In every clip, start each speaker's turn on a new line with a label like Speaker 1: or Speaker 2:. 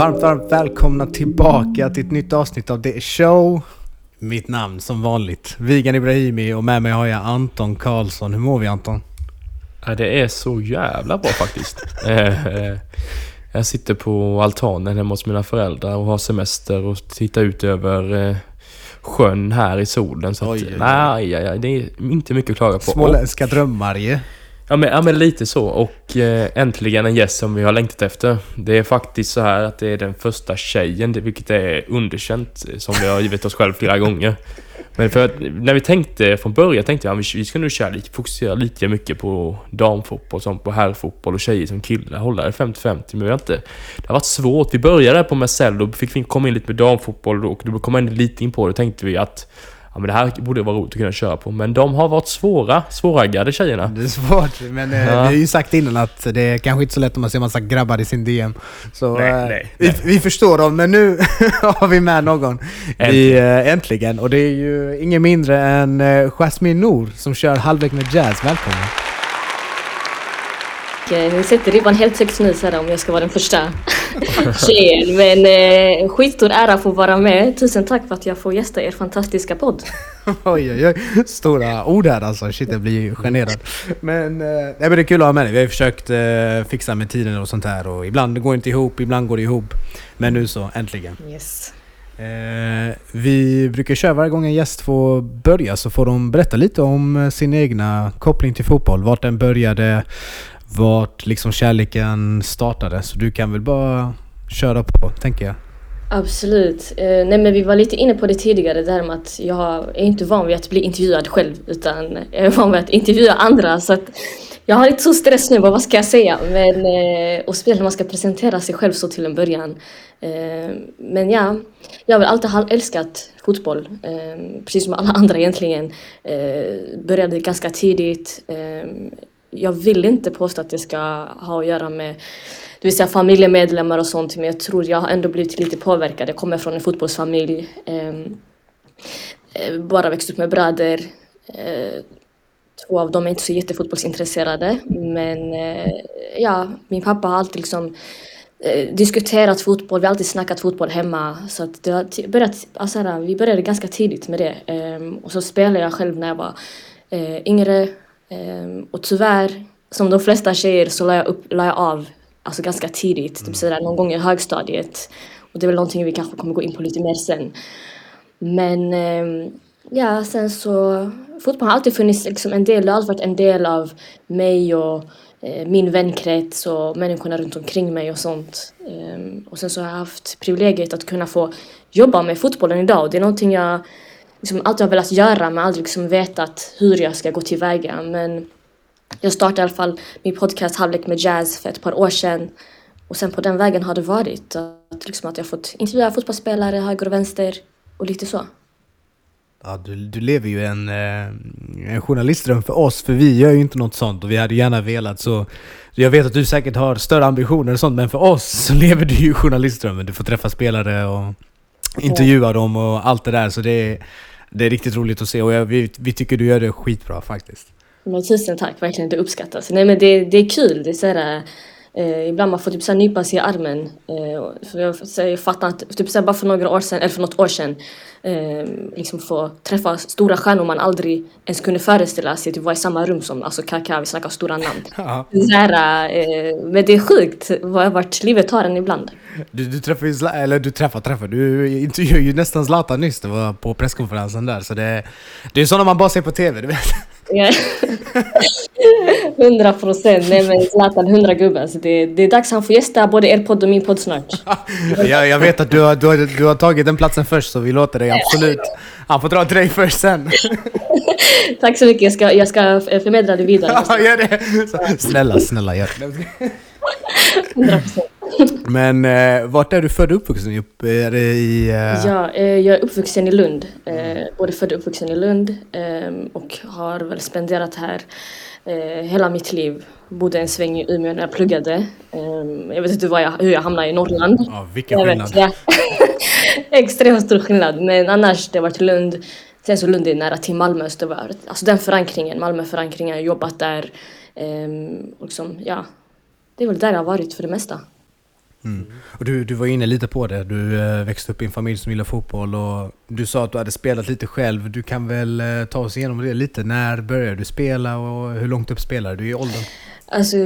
Speaker 1: Varmt, varmt välkomna tillbaka till ett nytt avsnitt av The Show. Mitt namn som vanligt, Vigan Ibrahimi och med mig har jag Anton Karlsson. Hur mår vi Anton?
Speaker 2: Ja, det är så jävla bra faktiskt. Eh, eh, jag sitter på altanen hemma hos mina föräldrar och har semester och tittar ut över eh, sjön här i solen. Så
Speaker 1: Oj,
Speaker 2: att,
Speaker 1: oj, oj.
Speaker 2: nej, nej, nej, det är inte mycket att klaga på.
Speaker 1: Småländska drömmar ju.
Speaker 2: Ja men, ja men lite så och eh, äntligen en gäst som vi har längtat efter. Det är faktiskt så här att det är den första tjejen, vilket är underkänt eh, som vi har givit oss själv flera gånger. Men för att när vi tänkte från början tänkte jag att vi, ska nu köra lite, fokusera lite mycket på damfotboll, som på herrfotboll och tjejer som killar, hålla det 50-50 men vi har inte... Det har varit svårt. Vi började på Marcel, då fick vi komma in lite med damfotboll och då kom in lite in på det tänkte vi att Ja men det här borde vara roligt att kunna köra på men de har varit svåra, svåraggade tjejerna.
Speaker 1: Det är svårt, men eh,
Speaker 2: Ja.
Speaker 1: vi har ju sagt innan att det är kanske inte så lätt om man ser massa grabbar i sin DM. Så
Speaker 2: Nej,
Speaker 1: eh,
Speaker 2: nej,
Speaker 1: vi,
Speaker 2: nej.
Speaker 1: vi förstår dem, men nu har vi med någon. Vi, eh, äntligen. Och det är ju ingen mindre än Jasmine Nour som kör halvlek med jazz. Välkommen!
Speaker 3: Eh, Ni sätter ribban helt högt nu så här, om jag ska vara den första tjejen. Men eh, skitstor ära att få vara med. Tusen tack för att jag får gästa er fantastiska podd.
Speaker 1: Oj, oj, oj. Stora ord här alltså. Shit, jag blir generad. Men, eh, det är kul att ha med dig. Vi har ju försökt eh, fixa med tiden och sånt här. Och ibland går det inte ihop, ibland går det ihop. Men nu så, äntligen.
Speaker 3: Yes.
Speaker 1: Eh, vi brukar köra varje gång en gäst får börja så får de berätta lite om eh, sin egna koppling till fotboll. Vart den började, vart liksom kärleken startade. Så du kan väl bara köra på, tänker jag.
Speaker 3: Absolut. Eh, nej men vi var lite inne på det tidigare, det här med att jag är inte van vid att bli intervjuad själv utan jag är van vid att intervjua andra. Så att jag har lite så stress nu, vad vad ska jag säga? Men, eh, och speciellt när man ska presentera sig själv så till en början. Eh, men ja, jag har väl alltid älskat fotboll. Eh, precis som alla andra egentligen. Eh, började ganska tidigt. Eh, jag vill inte påstå att det ska ha att göra med det vill säga familjemedlemmar och sånt, men jag tror jag har ändå blivit lite påverkad. Jag kommer från en fotbollsfamilj. Ehm, eh, bara växt upp med bröder. Eh, två av dem är inte så jättefotbollsintresserade, men eh, ja, min pappa har alltid liksom eh, diskuterat fotboll, vi har alltid snackat fotboll hemma. Så att det har börjat, alltså här, vi började ganska tidigt med det. Ehm, och så spelade jag själv när jag var eh, yngre. Ehm, och tyvärr, som de flesta tjejer, så la jag, upp, la jag av alltså ganska tidigt. Typ sådär någon gång i högstadiet. Och det är väl någonting vi kanske kommer gå in på lite mer sen. Men ehm, ja, sen så... Fotboll har alltid funnits liksom en del, det har alltid varit en del av mig och eh, min vänkrets och människorna runt omkring mig och sånt. Ehm, och sen så har jag haft privilegiet att kunna få jobba med fotbollen idag och det är någonting jag liksom alltid har velat göra men aldrig liksom vetat hur jag ska gå tillväga. Men jag startade i alla fall min podcast Halvlek med Jazz för ett par år sedan. Och sen på den vägen har det varit att, liksom att jag fått intervjua fotbollsspelare höger och vänster och lite så.
Speaker 1: Ja, du, du lever ju en, eh, en journalistdröm för oss, för vi gör ju inte något sånt och vi hade gärna velat så... Jag vet att du säkert har större ambitioner och sånt, men för oss så lever du ju journalistdrömmen. Du får träffa spelare och intervjua dem och allt det där, så det är, det är riktigt roligt att se och jag, vi, vi tycker du gör det skitbra faktiskt.
Speaker 3: Men tusen tack, verkligen det uppskattas. Nej men det, det är kul, det är såhär, eh, ibland man får typ nypa sig i armen. Eh, för jag, så jag fattar inte, typ såhär, bara för några år sedan, eller för något år sedan, eh, liksom få träffa stora stjärnor man aldrig ens kunde föreställa sig, typ vara i samma rum som, alltså Kaká, vi snackar stora namn.
Speaker 1: Ja.
Speaker 3: Så här, eh, men det är sjukt vad- vart livet tar en ibland.
Speaker 1: Du, du träffar ju, eller du träffar, träffar, du intervjuade ju nästan Zlatan nyss, det var på presskonferensen där, så det, det är sådana man bara ser på TV, du vet.
Speaker 3: Ja. 100 procent, nej men Zlatan, 100 gubbar. Så det, det är dags han får gästa både er podd och min podd snart.
Speaker 1: jag, jag vet att du har, du, har, du har tagit den platsen först, så vi låter dig absolut. Han får dra till dig först sen.
Speaker 3: Tack så mycket, jag ska, jag ska förmedla det vidare.
Speaker 1: Ja, gör det! Så, snälla, snälla gör det.
Speaker 3: 100 procent.
Speaker 1: Men eh, vart är du född och uppvuxen? Upp- Är det i... Eh,
Speaker 3: Ja, eh, jag är uppvuxen i Lund. Eh, både född och uppvuxen i Lund. Eh, och har väl spenderat här eh, hela mitt liv. Bodde en sväng i Umeå när jag pluggade. Eh, jag vet inte jag, hur jag hamnade i Norrland.
Speaker 1: Ja, vilken skillnad.
Speaker 3: ja. Extremt stor skillnad. Men annars, det har varit Lund. Sen så Lund är nära till Malmö, så det var alltså den förankringen, Malmö-förankringen, jag har jobbat där. Ehm, och liksom, ja, det är väl där jag har varit för det mesta.
Speaker 1: Mm. Och du, du var inne lite på det, du eh, växte upp i en familj som gillar fotboll och du sa att du hade spelat lite själv. Du kan väl eh, ta oss igenom det lite. När började du spela och hur långt upp spelade du i åldern?
Speaker 3: Alltså,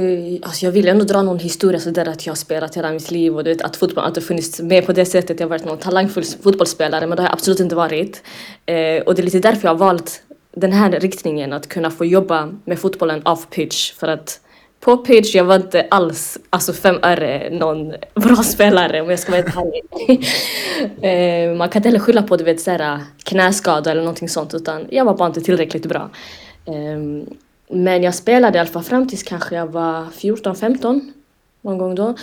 Speaker 3: alltså jag vill ändå dra någon historia sådär att jag har spelat hela mitt liv och du vet att fotboll alltid funnits med på det sättet. Jag har varit någon talangfull fotbollsspelare men det har jag absolut inte varit. Eh, och det är lite därför jag har valt den här riktningen att kunna få jobba med fotbollen off pitch för att på pitch, jag var inte alls alltså fem öre någon bra spelare om jag ska vara helt ärlig. Eh, man kan inte heller skylla på du vet, såhär, knäskada eller någonting sånt utan jag var bara inte tillräckligt bra. Ehm, men jag spelade i alla fall fram tills kanske jag var 14-15 någon gång då.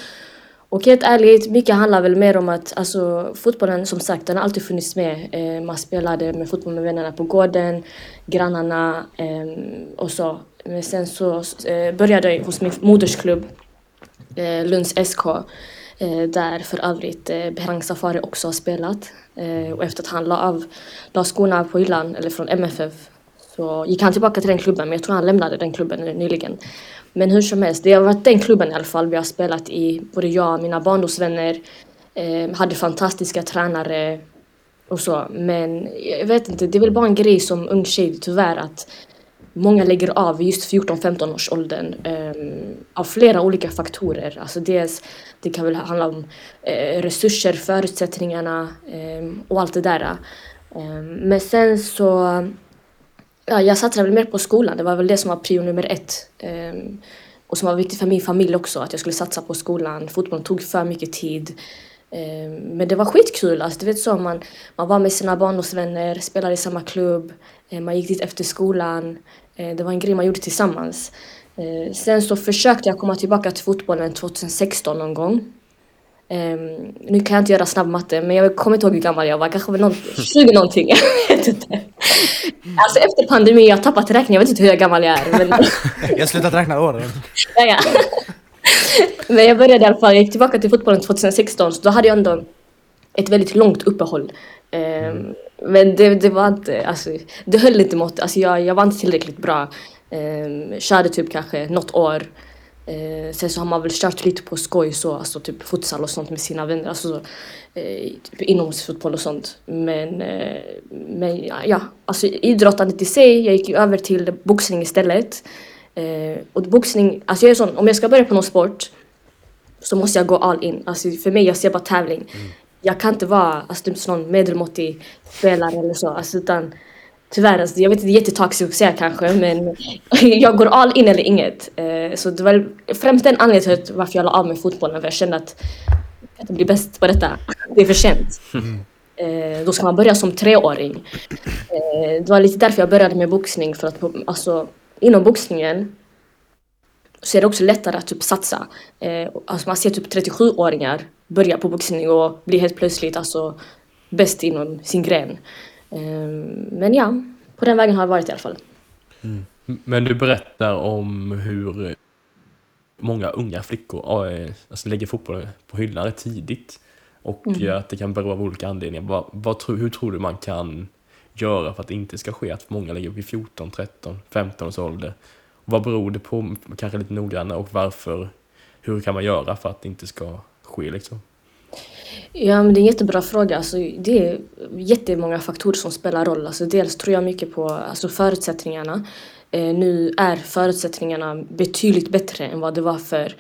Speaker 3: Och helt ärligt, mycket handlar väl mer om att alltså, fotbollen som sagt, den har alltid funnits med. Eh, man spelade med fotboll med vännerna på gården, grannarna eh, och så. Men sen så eh, började jag hos min modersklubb, eh, Lunds SK, där för övrigt eh, Behrang Safari också har spelat. Och efter att han la av la skorna på hyllan, eller från MFF, så gick han tillbaka till den klubben, men jag tror han lämnade den klubben nyligen. Men hur som helst, det har varit den klubben i alla fall vi har spelat i. Både jag och mina barndomsvänner eh, hade fantastiska tränare och så. Men jag vet inte, det är väl bara en grej som ung tjej tyvärr att många lägger av just 14-15 års åldern um, av flera olika faktorer. Alltså dels, det kan väl handla om uh, resurser, förutsättningarna um, och allt det där. Um, men sen så ja, jag satsade väl mer på skolan. Det var väl det som var prio nummer ett. Um, och som var viktigt för min familj också, att jag skulle satsa på skolan. Fotbollen tog för mycket tid. Um, men det var skitkul. Alltså, du vet så, man, man var med sina barndomsvänner, spelade i samma klubb, eh, man gick dit efter skolan. Uh, det var en grej man gjorde tillsammans. Uh, sen så försökte jag komma tillbaka till fotbollen 2016 någon gång. Um, nu kan jag inte göra snabb matte, men jag kommer inte ihåg hur gammal jag var. Kanske var någon, 20 någonting. Jag vet inte. Alltså efter pandemin, jag har tappat räkningen. Jag vet inte hur gammal jag är. Men...
Speaker 1: jag har slutat räkna åren.
Speaker 3: ja, ja. Men jag började i alla fall, jag gick tillbaka till fotbollen 2016, så då hade jag ändå ett väldigt långt uppehåll. Um, men det, det var inte, alltså, det höll inte måttet. Alltså jag, jag var inte tillräckligt bra. Um, körde typ kanske något år. Uh, sen så har man väl kört lite på skoj så, alltså typ futsal och sånt med sina vänner, alltså eh, typ inomhusfotboll och sånt. Men, uh, men ja, alltså idrottandet i sig, jag gick ju över till boxning istället. Ehm, och boxning, alltså jag är sån, om jag ska börja på någon sport så måste jag gå all in. Alltså för mig, jag ser bara tävling. Mm. Jag kan inte vara alltså, typ sån medelmåttig spelare eller så, alltså, utan Tyvärr, alltså, jag vet att det är jättetoxiskt att säga kanske men jag går all in eller inget. Eh, så det var främst den anledningen till varför jag la av med fotbollen för jag kände att jag kan bli bäst på detta. Det är för sent. Eh, då ska man börja som treåring. Eh, det var lite därför jag började med boxning för att alltså, inom boxningen så är det också lättare att typ satsa. Alltså man ser typ 37-åringar börja på boxning och bli helt plötsligt alltså bäst inom sin gren. Ehm, men ja, på den vägen har jag varit i alla fall.
Speaker 2: Mm. Men du berättar om hur många unga flickor eh, alltså, lägger fotboll på hyllan tidigt. Och mm. att det kan bero av olika anledningar. Vad, vad, hur tror du man kan göra för att det inte ska ske att många lägger upp i 14, 13, 15 års ålder? Vad beror det på, kanske lite noggrannare, och varför? Hur kan man göra för att det inte ska ske liksom?
Speaker 3: Ja, men det är en jättebra fråga. Alltså, det är jättemånga faktorer som spelar roll. Alltså, dels tror jag mycket på alltså, förutsättningarna. Eh, nu är förutsättningarna betydligt bättre än vad det var för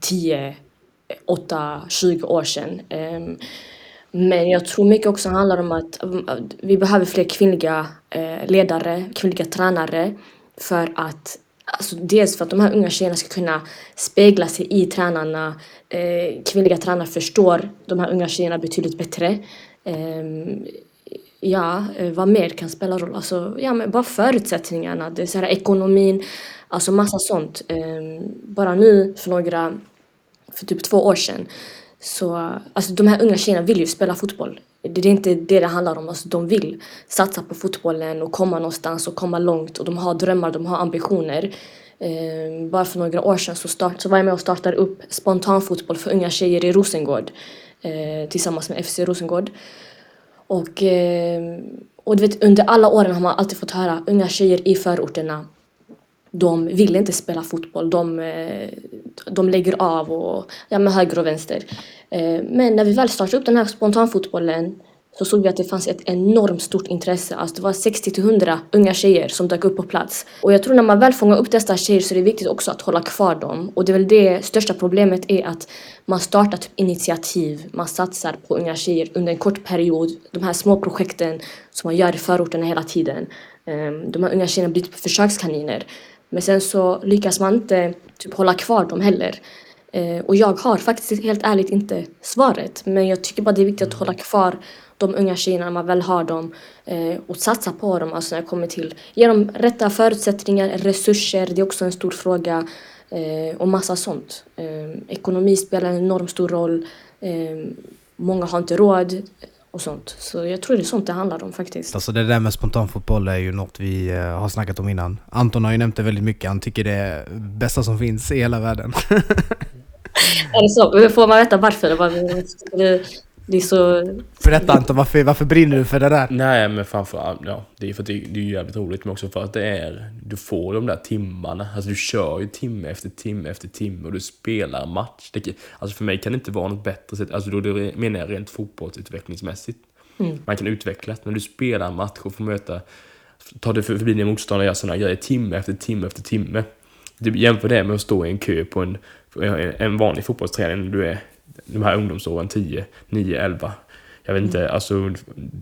Speaker 3: 10, 8, 20 år sedan. Eh, men jag tror mycket också handlar om att vi behöver fler kvinnliga eh, ledare, kvinnliga tränare för att Alltså dels för att de här unga tjejerna ska kunna spegla sig i tränarna. Eh, kvinnliga tränare förstår de här unga tjejerna betydligt bättre. Ehm, eh, ja, vad mer kan spela roll? Alltså, ja, men bara förutsättningarna, det är så här, ekonomin, alltså massa sånt. Eh, bara nu för några, för typ två år sedan, så alltså de här unga tjejerna vill ju spela fotboll. Det är inte det det handlar om. Alltså, de vill satsa på fotbollen och komma någonstans och komma långt. Och de har drömmar, de har ambitioner. Eh, bara för några år sedan så, start, så var jag med och startade upp spontanfotboll för unga tjejer i Rosengård. Eh, tillsammans med FC Rosengård. Och, eh, och du vet, under alla åren har man alltid fått höra unga tjejer i förorterna de vill inte spela fotboll. De, eh, de lägger av och, ja, med höger och vänster. Ehm, men när vi väl startade upp den här spontanfotbollen så såg vi att det fanns ett enormt stort intresse. Alltså det var 60 till 100 unga tjejer som dök upp på plats. Och jag tror när man väl fångar upp dessa tjejer så är det viktigt också att hålla kvar dem. Och det är väl det största problemet är att man startar typ initiativ, man satsar på unga tjejer under en kort period. De här små projekten som man gör i förorterna hela tiden. Ehm, de här unga tjejerna blir typ försökskaniner. Men sen så lyckas man inte typ hålla kvar dem heller. Eh, och jag har faktiskt helt ärligt inte svaret. Men jag tycker bara det är viktigt att hålla kvar de unga tjejerna när man väl har dem eh, och satsa på dem alltså när det kommer till ge dem rätta förutsättningar, resurser, det är också en stor fråga eh, och massa sånt. Eh, ekonomi spelar en enormt stor roll. Eh, många har inte råd eh, och sånt. Så jag tror det är sånt det handlar om faktiskt.
Speaker 1: Alltså det där med spontanfotboll är ju något vi har snackat om innan. Anton har ju nämnt det väldigt mycket. Han tycker det är bästa som finns i hela världen.
Speaker 3: är det så? Får man veta varför? Det är så...
Speaker 1: Berätta Anton, varför, varför brinner du för det där?
Speaker 2: Nej men framförallt, ja, det är för att det, det är jävligt roligt men också för att det är, du får de där timmarna. Alltså du kör ju timme efter timme efter timme och du spelar match. Det, alltså för mig kan det inte vara något bättre sätt, alltså då det menar jag rent fotbollsutvecklingsmässigt. Mm. Man kan utvecklas, men du spelar match och får möta, tar du förbi din motståndare och gör sådana grejer timme efter timme efter timme. Du jämför det med att stå i en kö på en, en vanlig fotbollsträning, du är de här ungdomsåren, 10, 9, 11. Jag vet inte, mm. alltså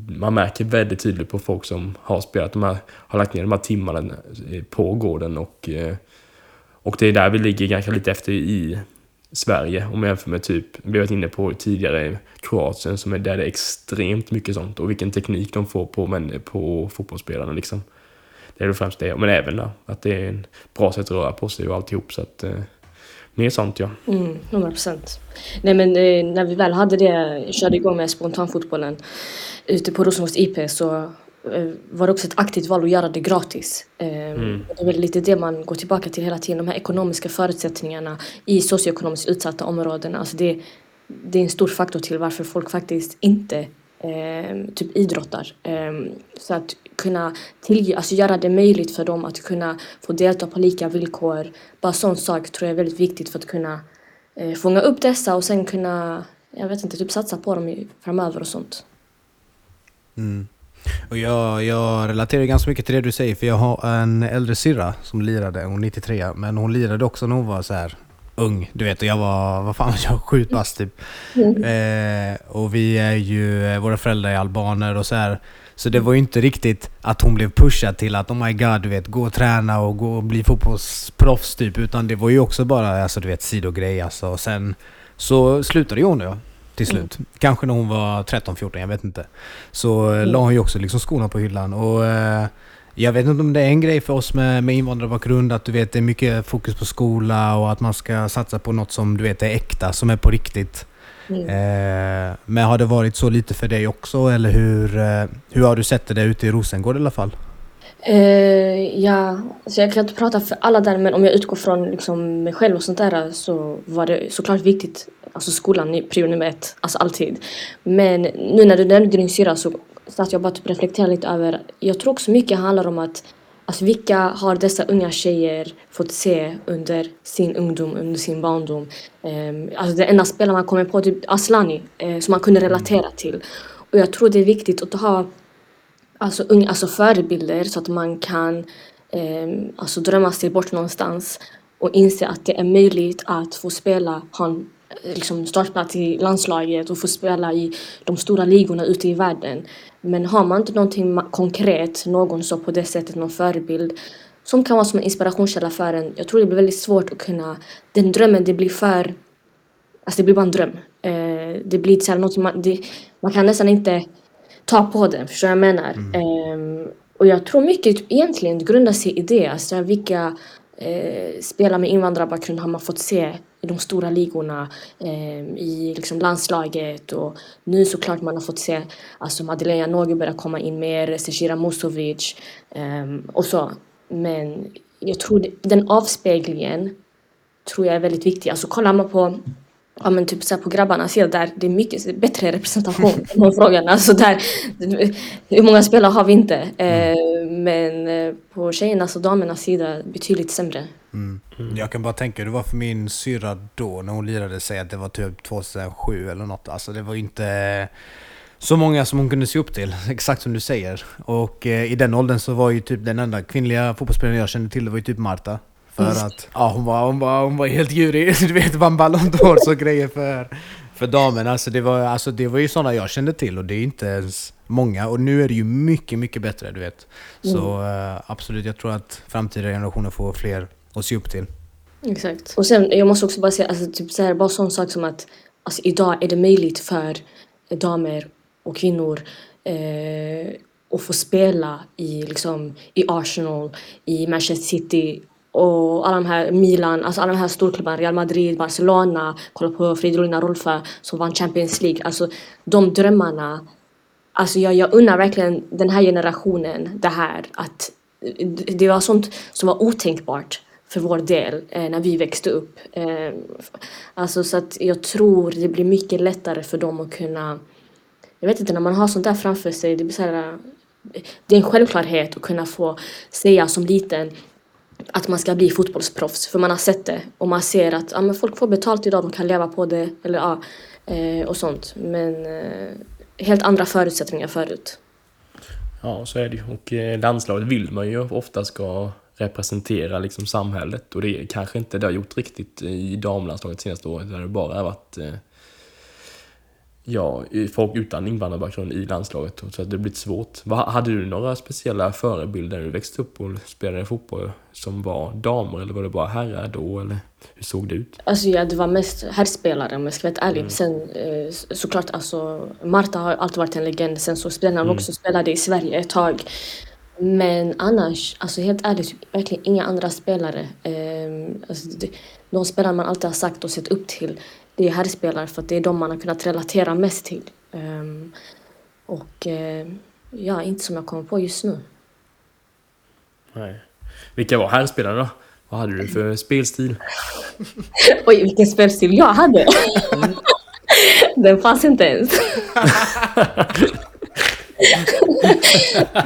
Speaker 2: man märker väldigt tydligt på folk som har spelat de här, har lagt ner de här timmarna på gården och, eh, och det är där vi ligger ganska lite efter i Sverige om man jämför med typ, vi har varit inne på tidigare, Kroatien som är där det är extremt mycket sånt och vilken teknik de får på, men, på fotbollsspelarna liksom. Det är väl främst det, men även då, att det är en bra sätt att röra på sig och alltihop så att eh, Mer sånt ja.
Speaker 3: Mm, 100 procent. Nej men eh, när vi väl hade det, körde igång med spontanfotbollen ute på Rosenborgs IP så eh, var det också ett aktivt val att göra det gratis. Eh, mm. Det är väl lite det man går tillbaka till hela tiden, de här ekonomiska förutsättningarna i socioekonomiskt utsatta områden. Alltså det, det är en stor faktor till varför folk faktiskt inte eh, typ idrottar. Eh, så att kunna tillge, alltså göra det möjligt för dem att kunna få delta på lika villkor. Bara sån sak tror jag är väldigt viktigt för att kunna eh, fånga upp dessa och sen kunna, jag vet inte, typ satsa på dem framöver och sånt.
Speaker 1: Mm. Och jag, jag relaterar ganska mycket till det du säger för jag har en äldre syrra som lirade, hon är 93 men hon lirade också när hon var så här ung, du vet, och jag var, vad fan jag sju pass typ. Mm. Eh, och vi är ju, eh, våra föräldrar är albaner och så här. Så det var ju inte riktigt att hon blev pushad till att oh my god, du vet, gå och träna och gå och bli fotbollsproffs typ. Utan det var ju också bara, alltså du vet, sidogrej alltså. Och sen så slutade hon ja, till slut. Mm. Kanske när hon var 13-14, jag vet inte. Så mm. la hon ju också liksom skorna på hyllan. Och eh, jag vet inte om det är en grej för oss med, med invandrarbakgrund att du vet det är mycket fokus på skola och att man ska satsa på något som du vet är äkta, som är på riktigt. Mm. Eh, men har det varit så lite för dig också eller hur, eh, hur har du sett det ute i Rosengård i alla fall?
Speaker 3: Eh, ja, alltså jag kan inte prata för alla där men om jag utgår från liksom mig själv och sånt där så var det såklart viktigt. Alltså skolan är prio nummer ett, alltså alltid. Men nu när du nämnde din syra så satt jag bara typ reflektera lite över, jag tror också mycket handlar om att Alltså vilka har dessa unga tjejer fått se under sin ungdom, under sin barndom? Um, alltså det enda spelare man kommer på, typ Aslani, eh, som man kunde relatera till. Och jag tror det är viktigt att ha alltså, unga, alltså förebilder så att man kan um, alltså drömma sig bort någonstans och inse att det är möjligt att få spela, ha en liksom startplats i landslaget och få spela i de stora ligorna ute i världen. Men har man inte någonting konkret, någon så på det sättet, någon förebild som kan vara som en inspirationskälla för en. Jag tror det blir väldigt svårt att kunna, den drömmen det blir för, alltså det blir bara en dröm. Eh, det blir så här något man, det, man kan nästan inte ta på den, förstår jag menar? Mm. Eh, och jag tror mycket egentligen grundar sig i det, alltså vilka eh, spelare med invandrarbakgrund har man fått se i de stora ligorna, eh, i liksom landslaget och nu såklart man har fått se alltså Madeleine Janogy börja komma in mer, Sejira Musovic eh, och så. Men jag tror den avspeglingen tror jag är väldigt viktig. Alltså kollar man på ja, men typ så på grabbarnas sida där det är mycket bättre representation på frågan. Alltså där, hur många spelare har vi inte? Eh, Men eh, på tjejernas och damernas sida betydligt sämre.
Speaker 1: Mm. Jag kan bara tänka hur det var för min syrra då när hon lirade sig att det var typ 2007 eller något. Alltså det var inte så många som hon kunde se upp till, exakt som du säger. Och eh, i den åldern så var ju typ den enda kvinnliga fotbollsspelaren jag kände till, det var ju typ Marta. För
Speaker 3: Mm.
Speaker 1: att ja, hon, var, hon, var, hon var helt djurig. Du vet, vann Ballon d'Or och grejer för, för damerna. Alltså det, var, alltså det var ju sådana jag kände till och det är inte ens många. Och nu är det ju mycket, mycket bättre, du vet. Så eh, absolut, jag tror att framtida generationer får fler att se upp till.
Speaker 3: Exakt. Och sen, jag måste också bara säga, alltså, typ så här, bara sån sak som att alltså, idag är det möjligt för damer och kvinnor eh, att få spela i, liksom, i Arsenal, i Manchester City och alla de här Milan, alltså alla de här storklubbarna, Real Madrid, Barcelona, kolla på Fridolina Rolfö som vann Champions League. Alltså de drömmarna Alltså jag, jag unnar verkligen den här generationen det här. Att det var sånt som var otänkbart för vår del eh, när vi växte upp. Eh, alltså så att jag tror det blir mycket lättare för dem att kunna... Jag vet inte, när man har sånt där framför sig, det blir så här, eh, Det är en självklarhet att kunna få säga som liten att man ska bli fotbollsproffs. För man har sett det och man ser att ja, men folk får betalt idag, de kan leva på det. Eller, ja, eh, och sånt. Men eh, helt andra förutsättningar förut.
Speaker 2: Ja, så är det ju. Och eh, landslaget vill man ju ofta ska representera liksom samhället och det är kanske inte det har gjort riktigt i damlandslaget senaste året där det bara varit eh, ja, folk utan invandrarbakgrund i landslaget så att det blivit svårt. Vad- Hade du några speciella förebilder när du växte upp och spelade fotboll som var damer eller var det bara herrar då eller hur såg det ut?
Speaker 3: Alltså ja, det var mest herrspelare om jag ska vara ärlig. Sen eh, så- såklart alltså Marta har alltid varit en legend. Sen så spelade han också spelade i Sverige ett tag. Men annars, alltså helt ärligt, verkligen inga andra spelare. Eh, alltså, det, de spelare man alltid har sagt och sett upp till, det är herrspelare för att det är de man har kunnat relatera mest till. Ehm, och eh, ja, inte som jag kommer på just nu.
Speaker 2: Nej. Vilka var herrspelarna då? Vad hade du för spelstil?
Speaker 3: Oj, vilken spelstil jag hade! Den fanns inte ens.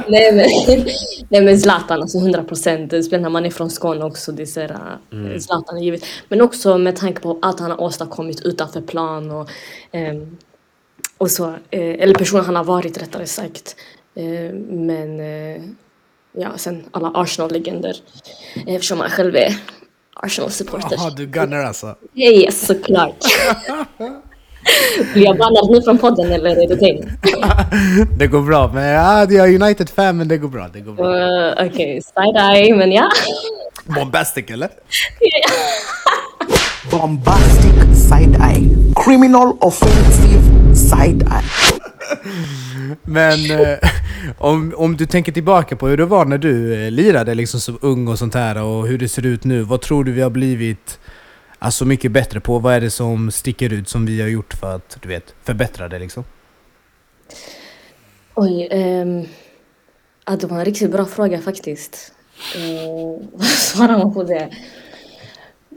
Speaker 3: nej, men, nej men Zlatan, alltså 100 procent. Speciellt när man är från Skåne också. Det är så här, äh, Zlatan är givet. Men också med tanke på allt han har åstadkommit utanför plan och, ehm, och så. Eh, eller personen han har varit rättare sagt. Eh, men eh, ja, sen alla Arsenal-legender. Eh, Eftersom man själv är Arsenal-supporter.
Speaker 1: Jaha, du gunnar alltså?
Speaker 3: Yes, såklart. Blir jag bannad nu från podden eller är det okej?
Speaker 1: det går bra, men ja, jag är United-fan men det går bra. Det går bra.
Speaker 3: Uh, Okej, side-eye, men ja.
Speaker 1: Bombastic eller?
Speaker 4: bombastic side eye, criminal offensive side eye.
Speaker 1: Men eh, om, om du tänker tillbaka på hur det var när du eh, lirade liksom som ung och sånt här och hur det ser ut nu. Vad tror du vi har blivit alltså, mycket bättre på? Vad är det som sticker ut som vi har gjort för att du vet, förbättra det liksom?
Speaker 3: Oj, Um, ja, det var en riktigt bra fråga faktiskt. Uh, vad svarar man på det?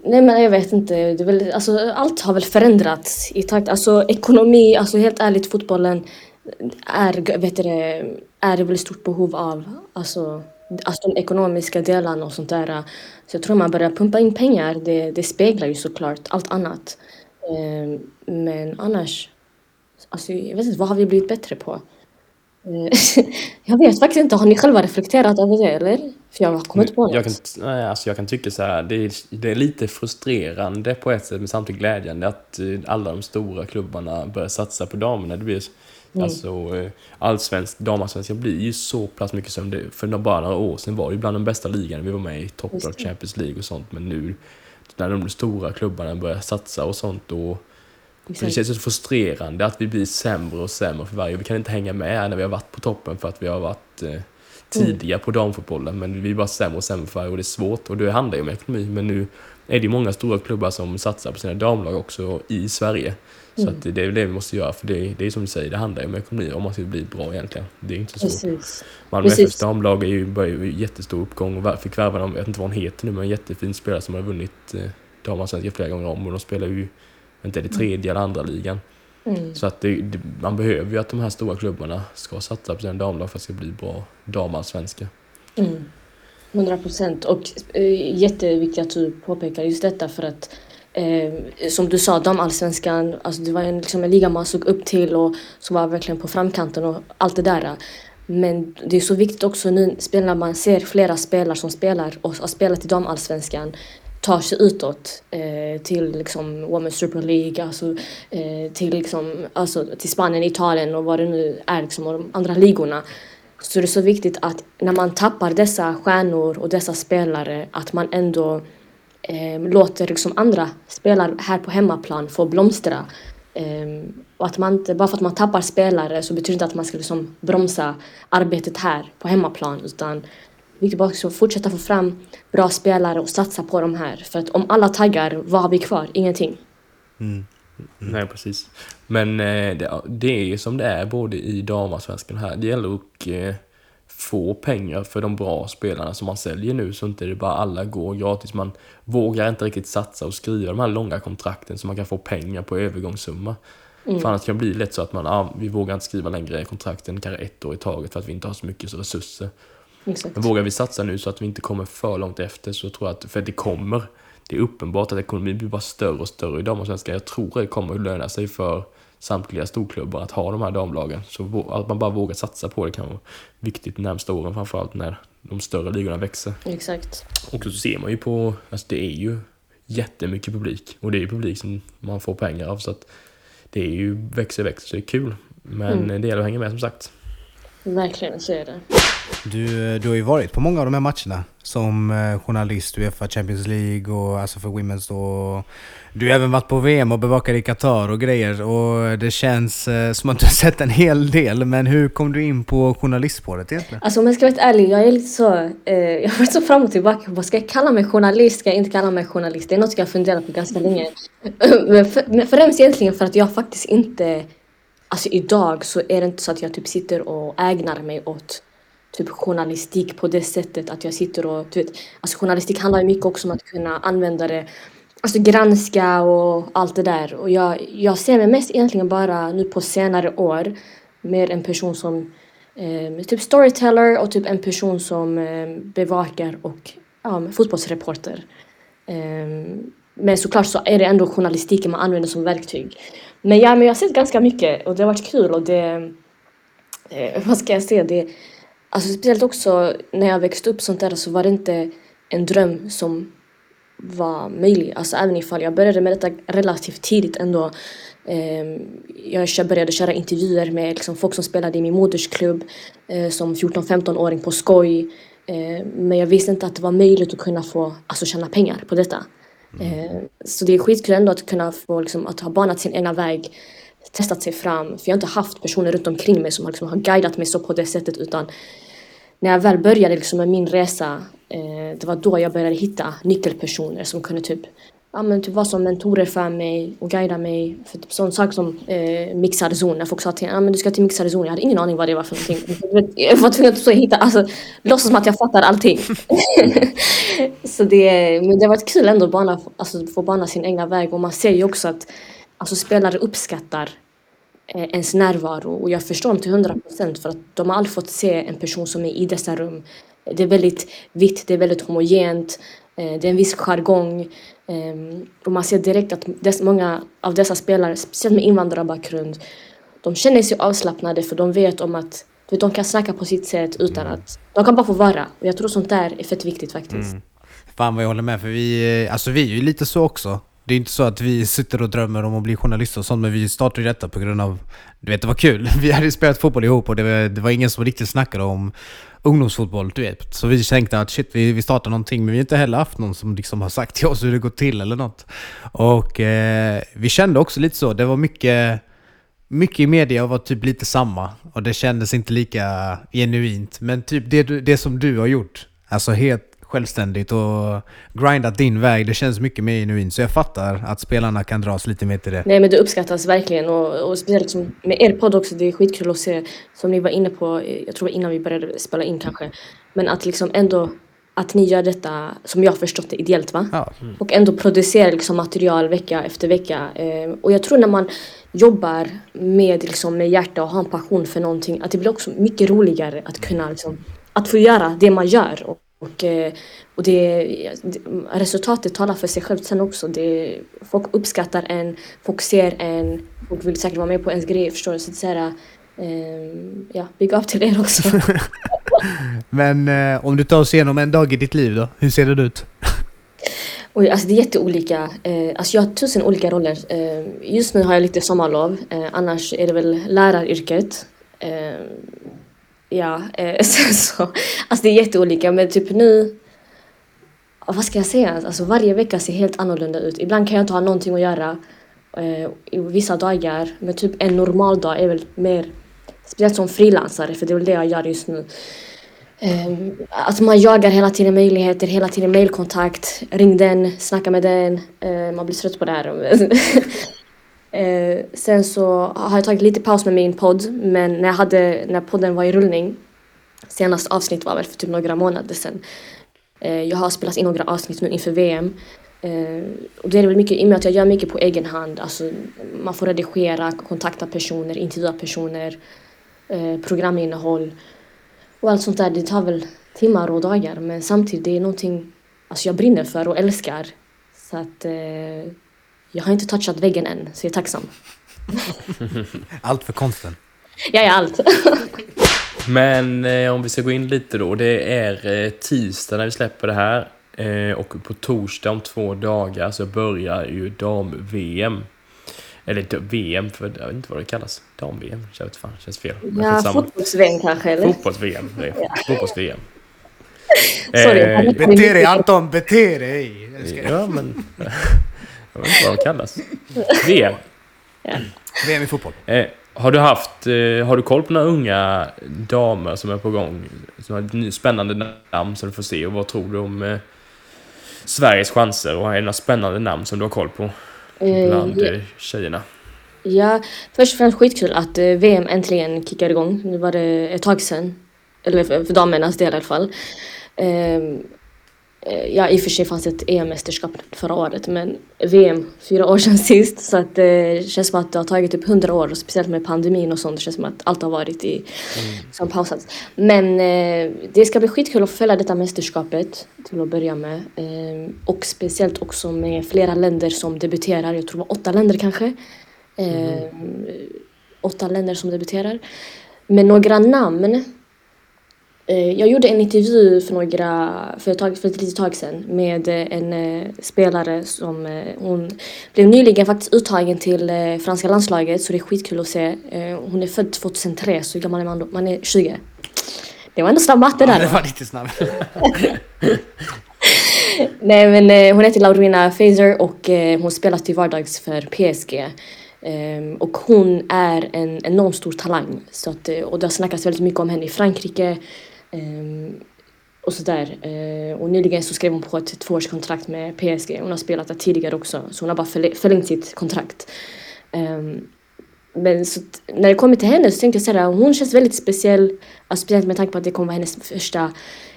Speaker 3: Nej men jag vet inte. Det väl, alltså, allt har väl förändrats i takt. Alltså ekonomi, alltså helt ärligt fotbollen är, vet du, är det väl stort behov av. Alltså, alltså de ekonomiska delarna och sånt där. Så jag tror man börjar pumpa in pengar. Det, det speglar ju såklart allt annat. Ehm, men annars, alltså, jag vet inte, vad har vi blivit bättre på? Eh, jag vet faktiskt inte. Har ni själva reflekterat över det eller? För jag har kommit på något.
Speaker 2: Jag kan, nej, alltså jag kan tycka så här, det är, det är lite frustrerande på ett sätt men samtidigt glädjande att eh, alla de stora klubbarna börjar satsa på damerna. Det blir, Alltså eh, allsvensk, damallsvenskan blir ju så pass mycket som det, för bara några år sedan var det ju bland de bästa ligorna. Vi var med i
Speaker 3: Just det.
Speaker 2: Champions League och sånt men nu när de stora klubbarna börjar satsa och sånt då det känns så frustrerande att vi blir sämre och sämre för varje Vi kan inte hänga med när vi har varit på toppen för att vi har varit eh, tidiga på damfotbollen. Men vi är bara sämre och sämre för varje och det är svårt. Och det handlar ju om ekonomi. Men nu är det många stora klubbar som satsar på sina damlag också i Sverige. Så att det är väl det vi måste göra. För det, det är som du säger, det handlar ju om ekonomi om man ska bli bra egentligen. Det är inte så.
Speaker 3: Precis.
Speaker 2: Malmö. FFs damlag är ju, börjar ju jättestor uppgång och fick värva jag vet inte vad hon heter nu, men en jättefin spelare som har vunnit eh, damallsvenskan flera gånger om och de spelar ju, inte är det tredje eller andra ligan.
Speaker 3: Mm.
Speaker 2: Så att det, det, man behöver ju att de här stora klubbarna ska satsa på sina damlag för att det ska bli bra damallsvenska.
Speaker 3: Mm. 100 procent. Och eh, jätteviktigt att du påpekar just detta för att eh, som du sa, damallsvenskan, alltså det var en, liksom en liga man såg upp till och som var verkligen på framkanten och allt det där. Men det är så viktigt också nu när man ser flera spelare som spelar och har spelat i damallsvenskan tar sig utåt eh, till liksom Women's Super League, alltså, eh, till, liksom, alltså, till Spanien, Italien och vad det nu är, liksom, och de andra ligorna. Så det är så viktigt att när man tappar dessa stjärnor och dessa spelare att man ändå eh, låter liksom andra spelare här på hemmaplan få blomstra. Eh, och att man inte, bara för att man tappar spelare så betyder det inte att man ska liksom bromsa arbetet här på hemmaplan utan det är bara att fortsätta få fram bra spelare och satsa på de här. För att om alla taggar, vad har vi kvar? Ingenting.
Speaker 2: Mm. Nej, precis. Men eh, det, det är ju som det är både i damallsvenskan här. Det gäller att eh, få pengar för de bra spelarna som man säljer nu så inte det bara alla går gratis. Man vågar inte riktigt satsa och skriva de här långa kontrakten så man kan få pengar på övergångssumma. Mm. För annars kan det bli lätt så att man, ah, vi vågar inte skriva längre kontrakten, kanske ett år i taget för att vi inte har så mycket resurser. Exakt. Men vågar vi satsa nu så att vi inte kommer för långt efter så tror jag att, för det kommer, det är uppenbart att ekonomin blir bara större och större i damallsvenskan. Jag tror det kommer att löna sig för samtliga storklubbar att ha de här damlagen. Så att man bara vågar satsa på det kan vara viktigt de närmsta åren framförallt när de större ligorna växer.
Speaker 3: Exakt.
Speaker 2: Och så ser man ju på, alltså det är ju jättemycket publik och det är ju publik som man får pengar av så att det är ju växer, växer, så det är kul. Men mm. det gäller att hänga med som sagt.
Speaker 3: Verkligen, så är det.
Speaker 1: Du, du har ju varit på många av de här matcherna som eh, journalist, Uefa Champions League och alltså för Women's då. Du har även varit på VM och bevakat i Qatar och grejer och det känns eh, som att du har sett en hel del. Men hur kom du in på journalistspåret egentligen?
Speaker 3: Alltså om jag ska vara ärlig, jag är lite så, eh, jag har varit så fram och tillbaka. Vad ska jag kalla mig journalist? Ska jag inte kalla mig journalist? Det är något jag har funderat på ganska länge. men, för, men främst egentligen för att jag faktiskt inte Alltså idag så är det inte så att jag typ sitter och ägnar mig åt typ journalistik på det sättet att jag sitter och du vet, alltså journalistik handlar ju mycket också om att kunna använda det, alltså granska och allt det där. Och jag, jag ser mig mest egentligen bara nu på senare år mer en person som eh, typ storyteller och typ en person som eh, bevakar och ja, fotbollsreporter. Eh, men såklart så är det ändå journalistiken man använder som verktyg. Men ja, men jag har sett ganska mycket och det har varit kul och det... Eh, vad ska jag säga? Det, alltså speciellt också när jag växte upp sånt där så var det inte en dröm som var möjlig. Alltså även ifall jag började med detta relativt tidigt ändå. Eh, jag började köra intervjuer med liksom, folk som spelade i min modersklubb eh, som 14-15-åring på skoj. Eh, men jag visste inte att det var möjligt att kunna få alltså, tjäna pengar på detta. Eh, så det är skitkul ändå att kunna få liksom, att ha banat sin egna väg, testat sig fram. För jag har inte haft personer runt omkring mig som liksom har guidat mig så på det sättet utan när jag väl började liksom med min resa, eh, det var då jag började hitta nyckelpersoner som kunde typ ja, men typ vara som mentorer för mig och guida mig. För typ sån sak som eh, mixad zon. När folk sa till mig att du ska till mixad zon. Jag hade ingen aning vad det var för någonting. Jag var tvungen att hitta, alltså, låtsas som att jag fattar allting. så det, men det har varit kul ändå att bana, alltså, få bana sin egna väg. Och man ser ju också att alltså, spelare uppskattar ens närvaro. Och jag förstår dem till hundra procent för att de har aldrig fått se en person som är i dessa rum. Det är väldigt vitt, det är väldigt homogent. Eh, det är en viss jargong. Ehm, och man ser direkt att många av dessa spelare, speciellt med invandrarbakgrund, de känner sig avslappnade för de vet om att vet, de kan snacka på sitt sätt utan mm. att... De kan bara få vara. Och jag tror sånt där är fett viktigt faktiskt. Mm.
Speaker 1: Fan vad jag håller med, för vi, alltså vi är ju lite så också. Det är inte så att vi sitter och drömmer om att bli journalister och sånt, men vi startade ju detta på grund av... Du vet, det var kul. Vi hade spelat fotboll ihop och det var, det var ingen som riktigt snackade om ungdomsfotboll, du vet. Så vi tänkte att shit, vi, vi startar någonting, men vi har inte heller haft någon som liksom har sagt till oss hur det går till eller något. Och eh, vi kände också lite så, det var mycket, mycket i media var typ lite samma. Och det kändes inte lika genuint. Men typ det, det som du har gjort, alltså helt självständigt och grindat din väg. Det känns mycket mer genuint. Så jag fattar att spelarna kan dras lite mer till det.
Speaker 3: Nej men det uppskattas verkligen och, och speciellt som med er podd också. Det är skitkul att se, som ni var inne på, jag tror innan vi började spela in kanske. Men att liksom ändå att ni gör detta, som jag har förstått det, ideellt va? Ja. Mm. Och ändå producerar liksom material vecka efter vecka. Eh, och jag tror när man jobbar med, liksom, med hjärta och har en passion för någonting, att det blir också mycket roligare att kunna liksom, att få göra det man gör. Och, och, eh, och det, resultatet talar för sig självt sen också. Det, folk uppskattar en, folk ser en, folk vill säkert vara med på ens grej, förstår du? Så det är eh, ja, big up till er också.
Speaker 1: Men eh, om du tar oss igenom en dag i ditt liv då, hur ser det ut?
Speaker 3: Oj, alltså det är jätteolika. Eh, alltså jag har tusen olika roller. Eh, just nu har jag lite sommarlov. Eh, annars är det väl läraryrket. Ja, eh, sen så. Alltså det är jätteolika. Men typ nu. Vad ska jag säga? Alltså varje vecka ser helt annorlunda ut. Ibland kan jag inte ha någonting att göra. Eh, I vissa dagar. Men typ en normal dag är väl mer. Speciellt som frilansare, för det är väl det jag gör just nu. Eh, att man jagar hela tiden möjligheter, hela tiden mailkontakt. Ring den, snacka med den. Eh, man blir trött på det här. eh, sen så har jag tagit lite paus med min podd. Men när, jag hade, när podden var i rullning. Senaste avsnitt var väl för typ några månader sedan. Eh, jag har spelat in några avsnitt nu inför VM. Eh, och det är väl mycket, i och med att jag gör mycket på egen hand. Alltså, man får redigera, kontakta personer, intervjua personer. Eh, programinnehåll. Och allt sånt där, det tar väl timmar och dagar. Men samtidigt, det är någonting alltså jag brinner för och älskar. Så att eh, jag har inte touchat väggen än, så jag är tacksam.
Speaker 1: Allt för konsten.
Speaker 3: Jag är allt.
Speaker 2: Men eh, om vi ska gå in lite då. Det är eh, tisdag när vi släpper det här. Eh, och på torsdag om två dagar så börjar ju dam-VM. Eller VM, för jag vet inte vad det kallas. Dam-VM, jag vet fan, känns fel.
Speaker 3: Ja, fotbollsvän kanske, eller?
Speaker 2: Fotbolls-VM. är Fotbolls-VM.
Speaker 3: Sorry,
Speaker 2: Eh,
Speaker 1: Bete dig Anton, bete dig!
Speaker 2: Ja, men... Jag vet inte vad de kallas. VM.
Speaker 1: VM i fotboll.
Speaker 2: Eh, har du haft... Eh, har du koll på några unga damer som är på gång? Som har ett spännande namn som du får se. Och vad tror du om eh, Sveriges chanser? Och är det några spännande namn som du har koll på?
Speaker 3: Eh,
Speaker 2: Bland
Speaker 3: ja.
Speaker 2: eh, tjejerna.
Speaker 3: Ja, först och främst skitkul att eh, VM äntligen kickar igång. Nu var det ett tag sedan. Eller för, för damernas del i alla fall. Eh, ja, i och för sig fanns det ett EM-mästerskap förra året, men VM fyra år sedan sist. Så att det känns som att det har tagit typ hundra år, och speciellt med pandemin och sånt. Det känns som att allt har varit i, som pausats. Men eh, det ska bli skitkul att följa detta mästerskapet till att börja med. Ehm, och speciellt också med flera länder som debuterar. Jag tror det var åtta länder kanske. Ehm, åtta länder som debuterar. Med några namn. Eh, Jag gjorde en intervju för några, för ett, tag, för ett litet tag sedan med eh, en eh, spelare som hon blev nyligen faktiskt uttagen till franska landslaget så det är skitkul att se. Hon är född 2003 så gammal är man då? Man är 20. Det var ändå snabb matte där.
Speaker 1: Det
Speaker 3: va?
Speaker 1: var lite snabbt.
Speaker 3: Nej men hon heter Laurina Fazer och hon spelar till vardags för PSG. Ehm, och hon är en enormt stor talang. Så att, och det har snackats väldigt mycket om henne i Frankrike. Ehm, och sådär. Eh, och nyligen så skrev hon på ett tvåårskontrakt med PSG. Hon har spelat där tidigare också. Så hon har bara förle- förlängt sitt kontrakt. Ehm, men att när det kommer till henne så tänkte jag såhär, hon känns väldigt speciell. Alltså, speciellt med tanke på att det kommer vara hennes första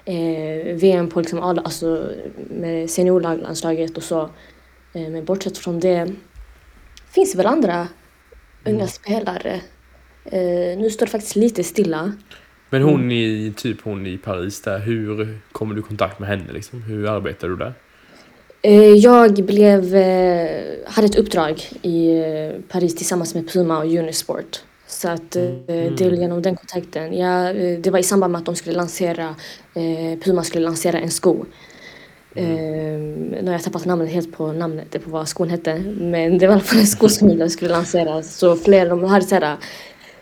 Speaker 3: eh, VM på liksom alla, alltså med seniorlandslaget och så. Eh, men bortsett från det finns det väl andra unga spelare. Eh, nu står det faktiskt lite stilla.
Speaker 2: Men hon i, typ hon i Paris där, hur kommer du i kontakt med henne liksom? Hur arbetar du där?
Speaker 3: Eh, jag blev, eh, hade ett uppdrag i eh, Paris tillsammans med Puma och Unisport. Så att eh, det är genom den kontakten. Ja, det var i samband med att de skulle lansera, Puma skulle lansera en sko. Eh, nu har jag tappat namnet helt på namnet, på vad skon hette. Men det var i alla fall en sko som de skulle lansera. Så fler, de hade såhär,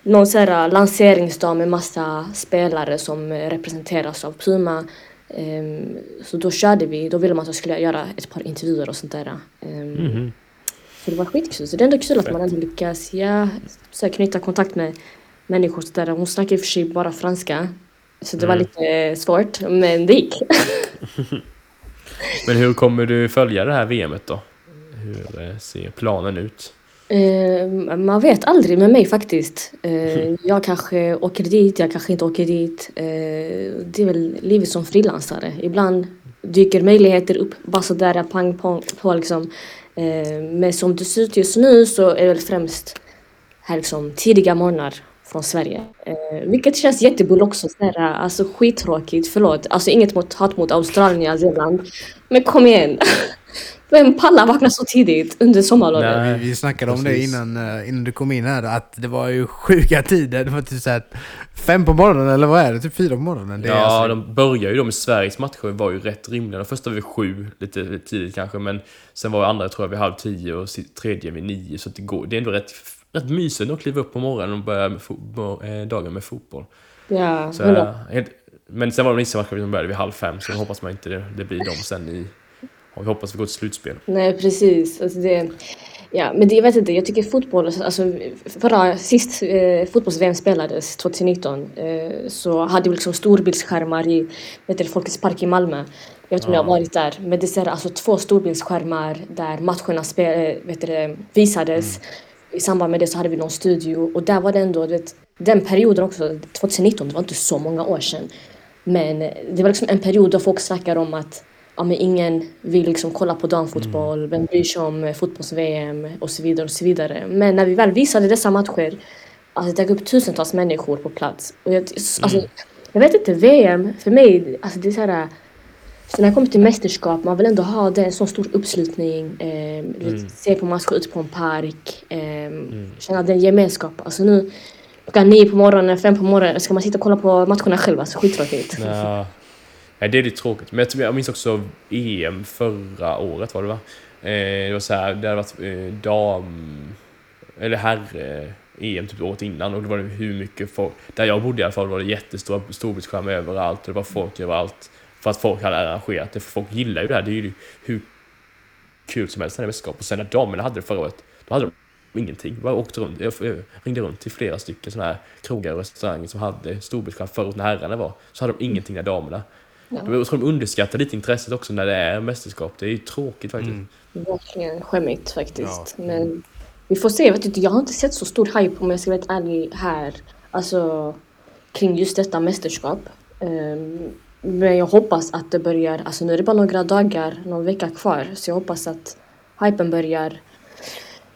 Speaker 3: någon såhär lanseringsdag med massa spelare som eh, representeras av Puma. Ehm, så då körde vi, då ville man att jag skulle göra ett par intervjuer och sånt där. Ehm, Så det var skitkul. Så det är ändå kul att man ändå lyckas ja, så här, knyta kontakt med människor. Så där. Hon snackar i och för sig bara franska. Så det var lite eh, svårt, men det gick.
Speaker 2: Men hur kommer du följa det här VMet då? Hur eh, ser planen ut?
Speaker 3: Eh, man vet aldrig med mig faktiskt. Eh, jag kanske åker dit, jag kanske inte åker dit. Eh, det är väl livet som frilansare. Ibland dyker möjligheter upp bara sådär pang på, på liksom. Men som det ser ut just nu så är det väl främst här liksom tidiga morgnar från Sverige. Eh, vilket känns jättebull också. Så här, alltså skittråkigt, förlåt. Alltså inget mot, hat mot Australien, Nya Zeeland. Men kom igen. Vem pallar vakna så tidigt under sommarlovet?
Speaker 2: Nej.
Speaker 1: Vi snackade om det
Speaker 2: precis.
Speaker 1: innan, eh, innan du kom in här, att det var ju sjuka tider. Det var typ såhär fem på morgonen, eller vad är det? Typ fyra på morgonen? Det
Speaker 2: Ja,
Speaker 1: alltså,
Speaker 2: de börjar ju då med Sveriges matcher var ju rätt rimliga. De första var vid sju, lite tidigt kanske, men sen var andra tror jag vid halv tio och tredje vid nio. Så att det, går, det är ändå rätt, rätt mysigt att kliva upp på morgonen och börja med fo- eh, dagen med fotboll.
Speaker 3: Ja,
Speaker 2: Så, eh, helt, men sen var det vissa matcher som började vid halv fem, så hoppas man inte det, det blir dem sen i... Och vi hoppas vi går till slutspel.
Speaker 3: Nej, precis. Alltså det, ja, men det, jag vet inte, jag tycker fotboll, alltså förra, sist eh, fotbolls-VM spelades 2019 eh, så hade vi liksom storbildsskärmar i vet du, Folkets park i Malmö. Jag vet inte om jag har varit där, men det är alltså två storbildsskärmar där matcherna spel, eh, vet du, visades. I samband med det så hade vi någon studio och där var det ändå, du vet, den perioden också, 2019, det var inte så många år sedan. Men det var liksom en period då folk snackar om att ja, men ingen vill liksom kolla på damfotboll, vem bryr sig om eh, fotbolls-VM och så vidare och så vidare. Men när vi väl visade dessa matcher, alltså det dök upp tusentals människor på plats. Och jag, alltså, jag vet inte, VM för mig, alltså det är så här så när det kommer till mästerskap, man vill ändå ha det, en sån stor uppslutning. Eh, vet, Se på matcher ute på en park. Eh, Känna den gemenskap. Alltså nu, klockan nio på morgonen, fem på morgonen, ska man sitta och kolla på matcherna själv? Alltså skittråkigt.
Speaker 2: Ja. Nej, det är lite tråkigt. Men jag, minns också EM förra året var det va? Eh, det var så här, det hade varit eh, dam... Eller herr-EM typ året innan och det var hur mycket folk... Där jag bodde i alla fall var det jättestora storbildsskärmar överallt och det var folk överallt. För att folk hade arrangerat det, för folk gillar ju det här. Det är ju hur kul som helst när det är mästerskap. Och sen när damerna hade det förra året, då hade de ingenting. Jag åkte runt, jag jag ringde runt till flera stycken sådana här krogar och restauranger som hade storbildsskärm förut när herrarna var. Så hade de ingenting när damerna. Jag tror de underskattar lite intresset också när det är mästerskap. Det är ju tråkigt faktiskt.
Speaker 3: Verkligen skämmigt faktiskt. Men vi får se. Jag, vet inte, jag har inte sett så stor hype om jag ska vara helt ärlig här. Alltså kring just detta mästerskap. Ehm, men jag hoppas att det börjar, alltså nu är det bara några dagar, någon vecka kvar. Så jag hoppas att hypen börjar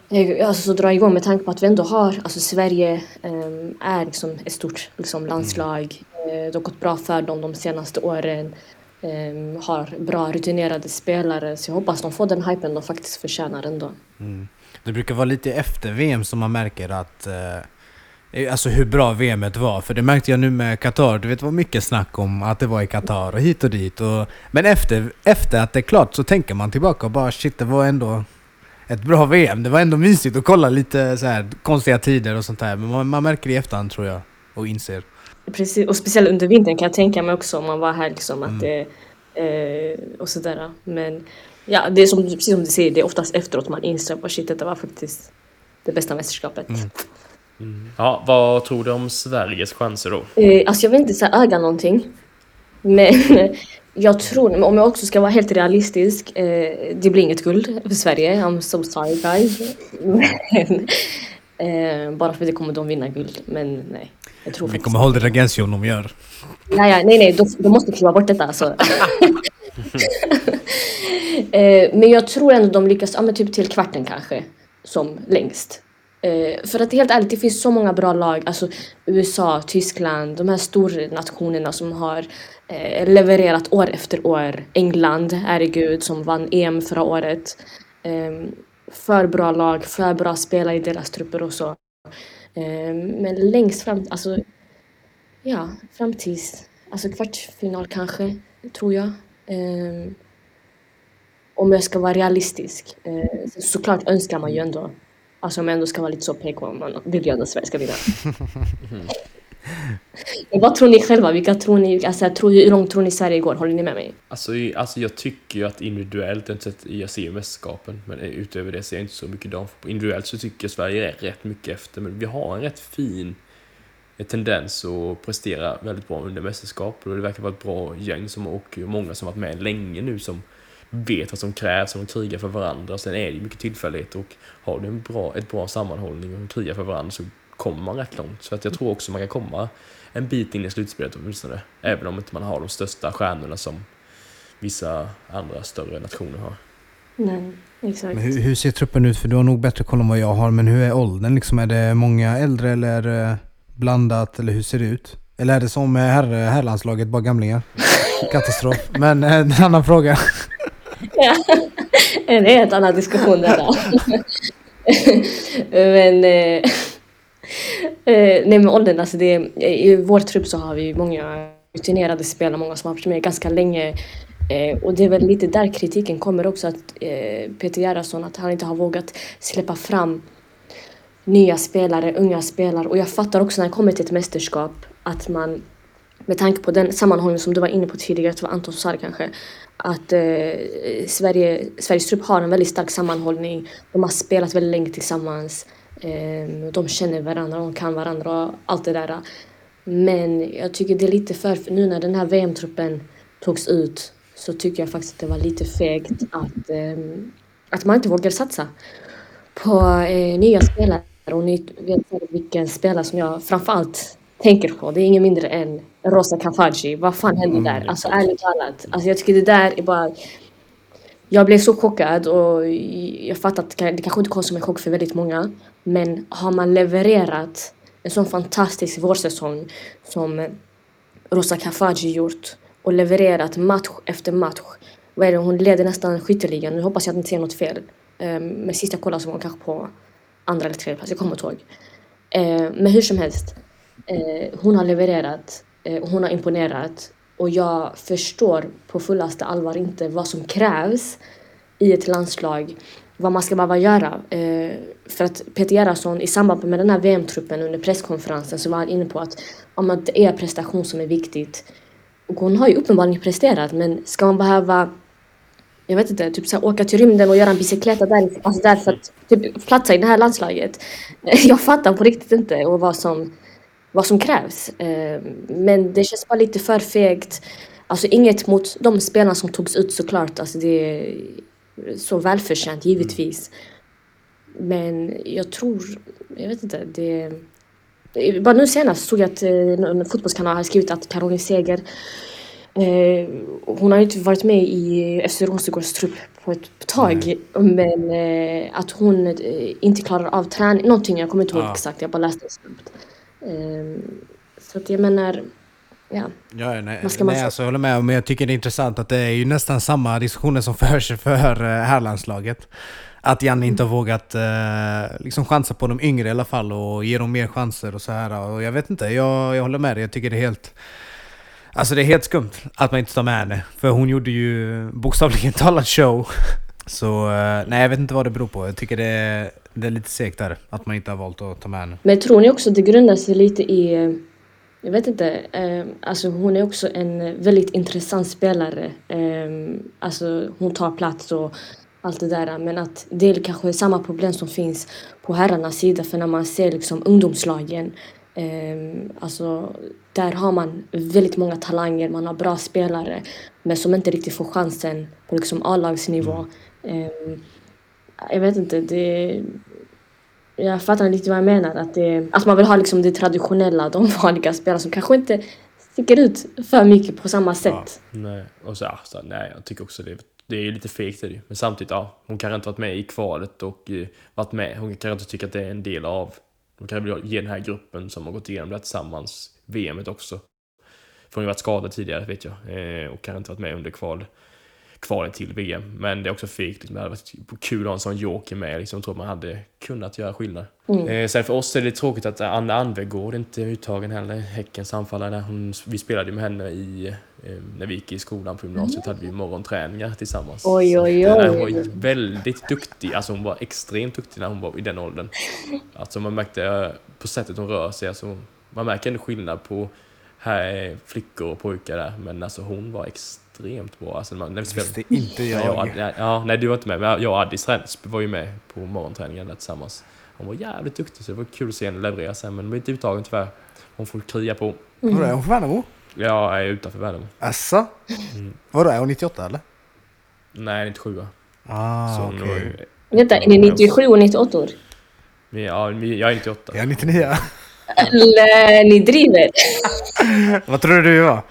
Speaker 3: eh, alltså, så dra igång med tanke på att vi ändå har, alltså Sverige ehm, är liksom ett stort liksom, landslag. Eh, det har gått bra för dem de senaste åren. Ehm, har bra rutinerade spelare. Så jag hoppas de får den hypen de faktiskt förtjänar ändå. Mm.
Speaker 1: Det brukar vara lite efter VM som man märker att... Eh, alltså hur bra VMet var. För det märkte jag nu med Qatar. Du vet det var mycket snack om att det var i Qatar och hit och dit. Och, men efter, efter att det är klart så tänker man tillbaka och bara shit det var ändå ett bra VM. Det var ändå mysigt att kolla lite så här konstiga tider och sånt där. Men man, man märker det i efterhand tror jag. Och inser.
Speaker 3: Precis, och speciellt under vintern kan jag tänka mig också om man var här liksom att det eh, och sådär. Men ja, det är som, precis som du säger, det är oftast efteråt man inser att shit, detta var faktiskt det bästa mästerskapet.
Speaker 2: Ja, vad tror du om Sveriges chanser då?
Speaker 3: Eh, alltså jag vill inte säga äga någonting. Men jag tror, om jag också ska vara helt realistisk, eh, det blir inget guld för Sverige. I'm so sorry guys. Men, eh, bara för det kommer de vinna guld. Men nej, jag tror
Speaker 1: Vi kommer hålla det you om de gör.
Speaker 3: Nej, nej, nej, nej de, de måste kliva bort detta alltså. eh, men jag tror ändå de lyckas, ja men typ till kvarten kanske, som längst. Eh, för att helt ärligt, det finns så många bra lag, alltså USA, Tyskland, de här stornationerna som har eh, levererat år efter år. England, herregud, som vann EM förra året. För bra lag, för bra spelare i deras trupper och så. Eh, men längst fram, alltså Ja, fram tills alltså kvartsfinal kanske, tror jag. Eh, om jag ska vara realistisk. Eh, såklart önskar man ju ändå, alltså om jag ändå ska vara lite så PK, man vill ju ändå att Sverige ska vinna. Vad tror ni själva? Vilka tror ni, alltså, tror, hur långt tror ni Sverige går? Håller ni med mig?
Speaker 2: Alltså, alltså jag tycker ju att individuellt, jag, ser ju mästerskapen, men eh, utöver det ser jag inte så mycket damfotboll. Individuellt så tycker jag Sverige är rätt mycket efter, men vi har en rätt fin eh, tendens att prestera väldigt bra under mästerskap och det verkar vara ett bra gäng som och många som varit med länge nu som vet vad som krävs och de krigar för varandra. Sen är det ju mycket tillfällighet och har du en bra, ett bra sammanhållning och krigar för varandra så kommer man rätt långt. Så att jag tror också man kan komma en bit in i slutspelet åtminstone. Även om inte man har de största stjärnorna som vissa andra större nationer har.
Speaker 3: Nej, exakt.
Speaker 1: Men hur, hur ser truppen ut? För du har nog bättre koll än vad jag har. Men hur är åldern liksom? Är det många äldre eller eh, blandat, eller hur ser det ut? Eller är det som med herr, herrlandslaget, bara gamlingar? Katastrof. Men eh, en annan fråga.
Speaker 3: Ja, en helt annan diskussion där. då. men... Eh, nej med åldern, alltså det, eh, i vår trupp så har vi många rutinerade spelare, många som har varit med ganska länge. Eh, och det är väl lite där kritiken kommer också, att eh, Peter Gerhardsson, att han inte har vågat släppa fram nya spelare, unga spelare. Och jag fattar också när det kommer till ett mästerskap att man med tanke på den sammanhållning som du var inne på tidigare, det var Anton som sa det kanske, att eh, Sverige, Sveriges trupp har en väldigt stark sammanhållning. De har spelat väldigt länge tillsammans. Eh, de känner varandra, de kan varandra och allt det där. Men jag tycker det är lite för, nu när den här VM-truppen togs ut så tycker jag faktiskt att det var lite fegt att, eh, att man inte vågar satsa på eh, nya spelare. Och ni vet vilken spelare som jag framförallt tänker på. Det är ingen mindre än Rosa Kafaji. Vad fan hände där? Alltså ärligt talat. Alltså jag tycker det där är bara... Jag blev så chockad och jag fattar att det kanske inte kom som en chock för väldigt många. Men har man levererat en sån fantastisk vårsäsong som Rosa Kafaji gjort och levererat match efter match. Vad är det? Hon leder nästan skytteligan. Nu hoppas jag att jag inte ser något fel. Ehm, men sist jag kollade så var hon kanske på andra eller tredje plats. Jag kommer inte ihåg. Ehm, men hur som helst. Eh, hon har levererat. Eh, och hon har imponerat. Och jag förstår på fullaste allvar inte vad som krävs i ett landslag. Vad man ska behöva göra. Eh, för att Peter Gerhardsson i samband med den här VM-truppen under presskonferensen så var han inne på att om att det är prestation som är viktigt. Och hon har ju uppenbarligen presterat men ska man behöva jag vet inte, typ så här, åka till rymden och göra en bicykleta där, alltså där för att typ, platsa i det här landslaget. Jag fattar på riktigt inte och vad som, vad som krävs. Eh, men det känns bara lite för fegt. Alltså inget mot de spelarna som togs ut såklart. Alltså det är så välförtjänt givetvis. Men jag tror, jag vet inte, det... Bara nu senast såg jag att eh, en fotbollskanal har skrivit att Caroline Seger Eh, hon har inte varit med i FC Rosengårds trupp på ett tag. Men eh, att hon eh, inte klarar av träning, någonting, jag kommer inte ihåg
Speaker 1: Ja.
Speaker 3: exakt, jag bara läste det snabbt. Eh, så att jag menar, ja.
Speaker 1: Ja, nej,
Speaker 3: Vad ska man
Speaker 1: nej
Speaker 3: säga?
Speaker 1: alltså, jag håller med. Men jag tycker det är intressant att det är ju nästan samma diskussioner som förs för eh, herrlandslaget. Att Janne inte har vågat eh, liksom chansa på de yngre i alla fall och ge dem mer chanser och så här. Och jag vet inte, jag, jag håller med dig. Jag tycker det är helt... Alltså det är helt skumt att man inte tar med henne. För hon gjorde ju bokstavligen talat show. Så eh, nej, jag vet inte vad det beror på. Jag tycker det är, det är lite segt där att man inte har valt att ta med henne.
Speaker 3: Men tror ni också det grundar sig lite i, eh, jag vet inte, eh, alltså hon är också en väldigt intressant spelare. Eh, alltså hon tar plats och allt det där. Men att det är kanske samma problem som finns på herrarnas sida. För när man ser liksom ungdomslagen, eh, alltså där har man väldigt många talanger, man har bra spelare. Men som inte riktigt får chansen på liksom A-lagsnivå. Eh, jag vet inte, det... Jag fattar lite vad jag menar. Att, det, att man vill ha liksom det traditionella, de vanliga spelarna som kanske inte sticker ut för mycket på samma sätt.
Speaker 2: Nej, och så, alltså, nej, jag tycker också det, det är lite fegt det. Men samtidigt, ja, hon kanske inte varit med i kvalet och eh, varit med. Hon kanske inte tycker att det är en del av, hon kanske vill ge den här gruppen som har gått igenom det här tillsammans, VMet också. För hon har ju varit skadad tidigare vet jag, eh, och kanske inte varit med under kval, kvalet till VM. Men det är också fegt, liksom, det hade varit kul att ha en sån joker med, liksom, jag tror man hade kunnat göra skillnad. Eh, sen för oss är det tråkigt att Anna Anvegård inte är uttagen heller, Häckens anfallare. Hon, vi spelade ju med henne i, eh, när vi gick i skolan på gymnasiet, hade vi morgonträningar tillsammans.
Speaker 3: Oj, oj,
Speaker 2: att, eh,
Speaker 3: oj.
Speaker 2: Hon var väldigt duktig, alltså hon var extremt duktig när hon var i den åldern. Alltså man märkte eh, på sättet hon rör sig, alltså, man märker ändå skillnad på här är flickor och pojkar där, men alltså hon var extremt bra. Alltså, man, när vi spelade,
Speaker 1: Visste inte jag.
Speaker 2: jag, nej, ja, nej, du var inte med, men jag och Addis var ju med på morgonträningen där tillsammans. Hon var jävligt duktig, så det var kul att se henne leverera sen, men hon blev inte uttagen tyvärr. Hon får krya på.
Speaker 1: Vadå, är hon från Värnamo?
Speaker 2: Jag är utanför Värnamo.
Speaker 1: Asså? Vadå, är hon 98 eller?
Speaker 2: Nej, 97
Speaker 1: Ah,
Speaker 2: Så
Speaker 1: okej.
Speaker 2: nu,
Speaker 3: Vänta, är ni 97 och 98 år?
Speaker 2: ja, jag är 98.
Speaker 1: Jag är 99.
Speaker 3: Ni driver?
Speaker 1: Vad tror du du var?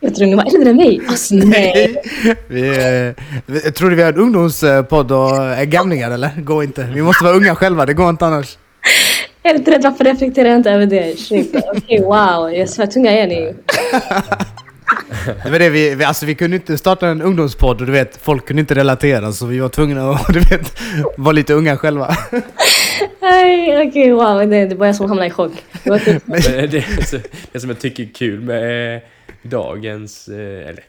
Speaker 3: Jag tror ni var äldre än mig. Alltså nej.
Speaker 1: Vi, eh, vi, tror du vi har en ungdomspodd och är gamlingar eller? Går inte. Vi måste vara unga själva, det går inte annars.
Speaker 3: Helt rätt, varför reflekterar jag inte över det? Okej, wow, jag svär tunga är ni.
Speaker 1: Det var det vi, vi, alltså vi kunde inte starta en ungdomspodd och du vet, folk kunde inte relatera så vi var tvungna att du vet, vara lite unga själva.
Speaker 3: Nej, okej, wow, det, det var jag som hamnade i chock. Det typ,
Speaker 2: det, det som jag tycker är kul med eh, dagens, eh, eller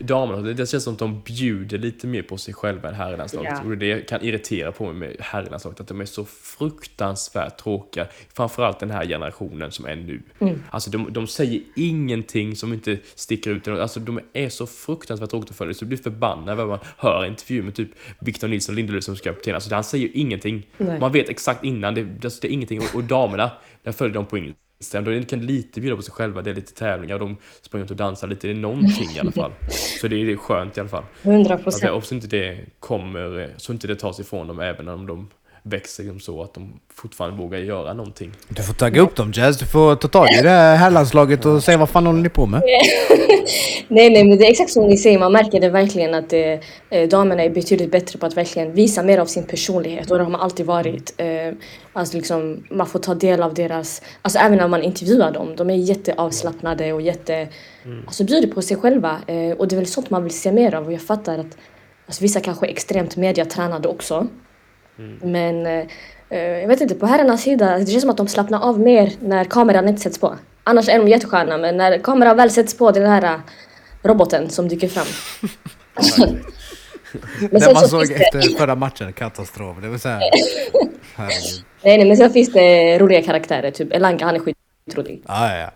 Speaker 2: damerna, det, känns som att de bjuder lite mer på sig själva än herrlandslaget.
Speaker 3: Ja.
Speaker 2: Och det kan irritera på mig med herrlandslaget, att de är så fruktansvärt tråkiga. Framförallt den här generationen som är nu. Alltså de, de säger ingenting som inte sticker ut. Alltså de är så fruktansvärt tråkiga att följa, så du blir förbannad när man hör intervjuer med typ Victor Nilsson Lindelöf som ska kapten. Alltså han säger ingenting.
Speaker 3: Nej.
Speaker 2: Man vet exakt innan, det, det, det är ingenting. Och, och damerna, där följer de på Instagram. De kan lite bjuda på sig själva, det är lite tävlingar och de springer ut och dansar lite, det är någonting i alla fall. Så det är, det är skönt i alla fall.
Speaker 3: 100
Speaker 2: Jag
Speaker 3: procent.
Speaker 2: hoppas inte det kommer, så inte det tas ifrån dem även om de växer liksom så att de fortfarande vågar göra någonting.
Speaker 1: Du får tagga upp dem Jazz, du får ta tag i det här herrlandslaget och säga vad fan håller ni på med?
Speaker 3: Nej, nej, men det är exakt som ni säger. Man märker det verkligen att eh, eh, damerna är betydligt bättre på att verkligen visa mer av sin personlighet. Och det har man alltid varit. Eh, alltså liksom, man får ta del av deras... Alltså även när man intervjuar dem. De är jätteavslappnade och jätte... Alltså bjuder på sig själva. Eh, och det är väl sånt man vill se mer av. Och jag fattar att alltså, vissa kanske är extremt mediatränade också. Men eh, jag vet inte, på herrarnas sida, det känns som att de slappnar av mer när kameran inte sätts på. Annars är de jättesköna, men när kameran väl sätts på, det är den här eh, roboten som dyker fram. men
Speaker 1: Det man
Speaker 3: så
Speaker 1: såg
Speaker 3: finns det,
Speaker 1: efter förra matchen, katastrof. Det var. Herregud.
Speaker 3: nej, nej, men sen finns det roliga karaktärer, typ Elanga, han är skitrolig.
Speaker 1: Ja, ja, ja.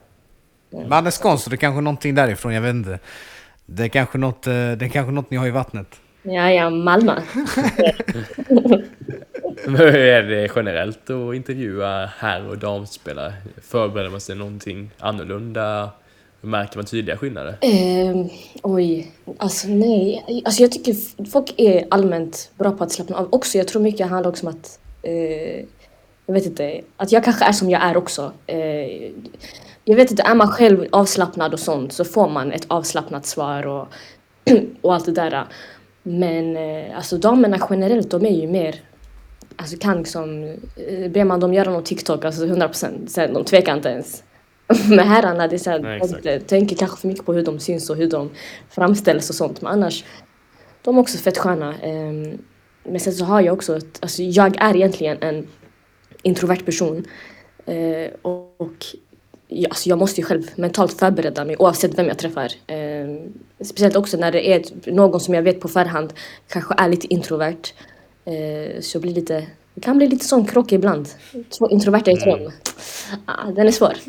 Speaker 1: Men han är skånsk så det är kanske någonting därifrån, jag vet inte. Det är kanske något, eh, det är kanske något ni har i vattnet.
Speaker 3: Ja, ja, Malmö.
Speaker 2: Hur är det generellt att intervjua herr och damspelare? Förbereder man sig någonting annorlunda? Märker man tydliga skillnader?
Speaker 3: Eh, oj, alltså nej. Alltså jag tycker folk är allmänt bra på att slappna av också. Jag tror mycket handlar också om att, eh, jag vet inte, att jag kanske är som jag är också. Eh, jag vet inte, är man själv avslappnad och sånt så får man ett avslappnat svar och, och allt det där. Men eh, alltså damerna generellt, de är ju mer Alltså kan liksom, eh, ber man dem göra någon TikTok, alltså 100 procent, de tvekar inte ens. Med herrarna, det är såhär,
Speaker 2: Nej,
Speaker 3: de
Speaker 2: exakt.
Speaker 3: tänker kanske för mycket på hur de syns och hur de framställs och sånt. Men annars, de är också fett sköna. Ehm, Men sen så har jag också, ett, alltså jag är egentligen en introvert person. Eh, Och, och ja, alltså jag måste ju själv mentalt förbereda mig oavsett vem jag träffar. Eh, speciellt också när det är ett- någon som jag vet på förhand kanske är lite introvert. Eh, så blir lite, det kan bli lite sån krock ibland. Två introverta i ett rum. Ah, den är svår.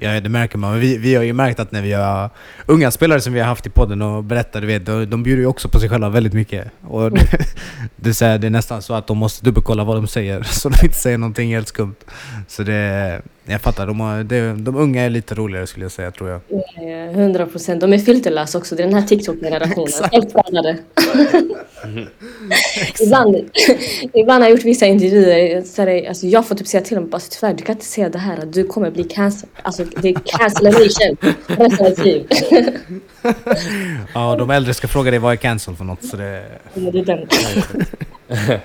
Speaker 1: Ja, det märker man. Vi, vi har ju märkt att när vi har unga spelare som vi har haft i podden och berättar, du vet, de, de bjuder ju också på sig själva väldigt mycket. Och det, det, det är nästan så att de måste dubbelkolla vad de säger, så de inte säger någonting helt skumt. Så det, jag fattar, de, har, det, de unga är lite roligare skulle jag säga, tror jag.
Speaker 3: Eh, 100 procent. De är filterlösa också. Det är den här TikTok-generationen. Skadade. ibland, ibland har jag gjort vissa intervjuer. Så här, alltså jag får typ säga till dem, bara, tyvärr, du kan inte säga det här. att Du kommer bli cancel. Alltså det är cancellation resten av ditt liv.
Speaker 1: Ja, de äldre ska fråga dig vad är cancel för något, så det...
Speaker 3: Det är den.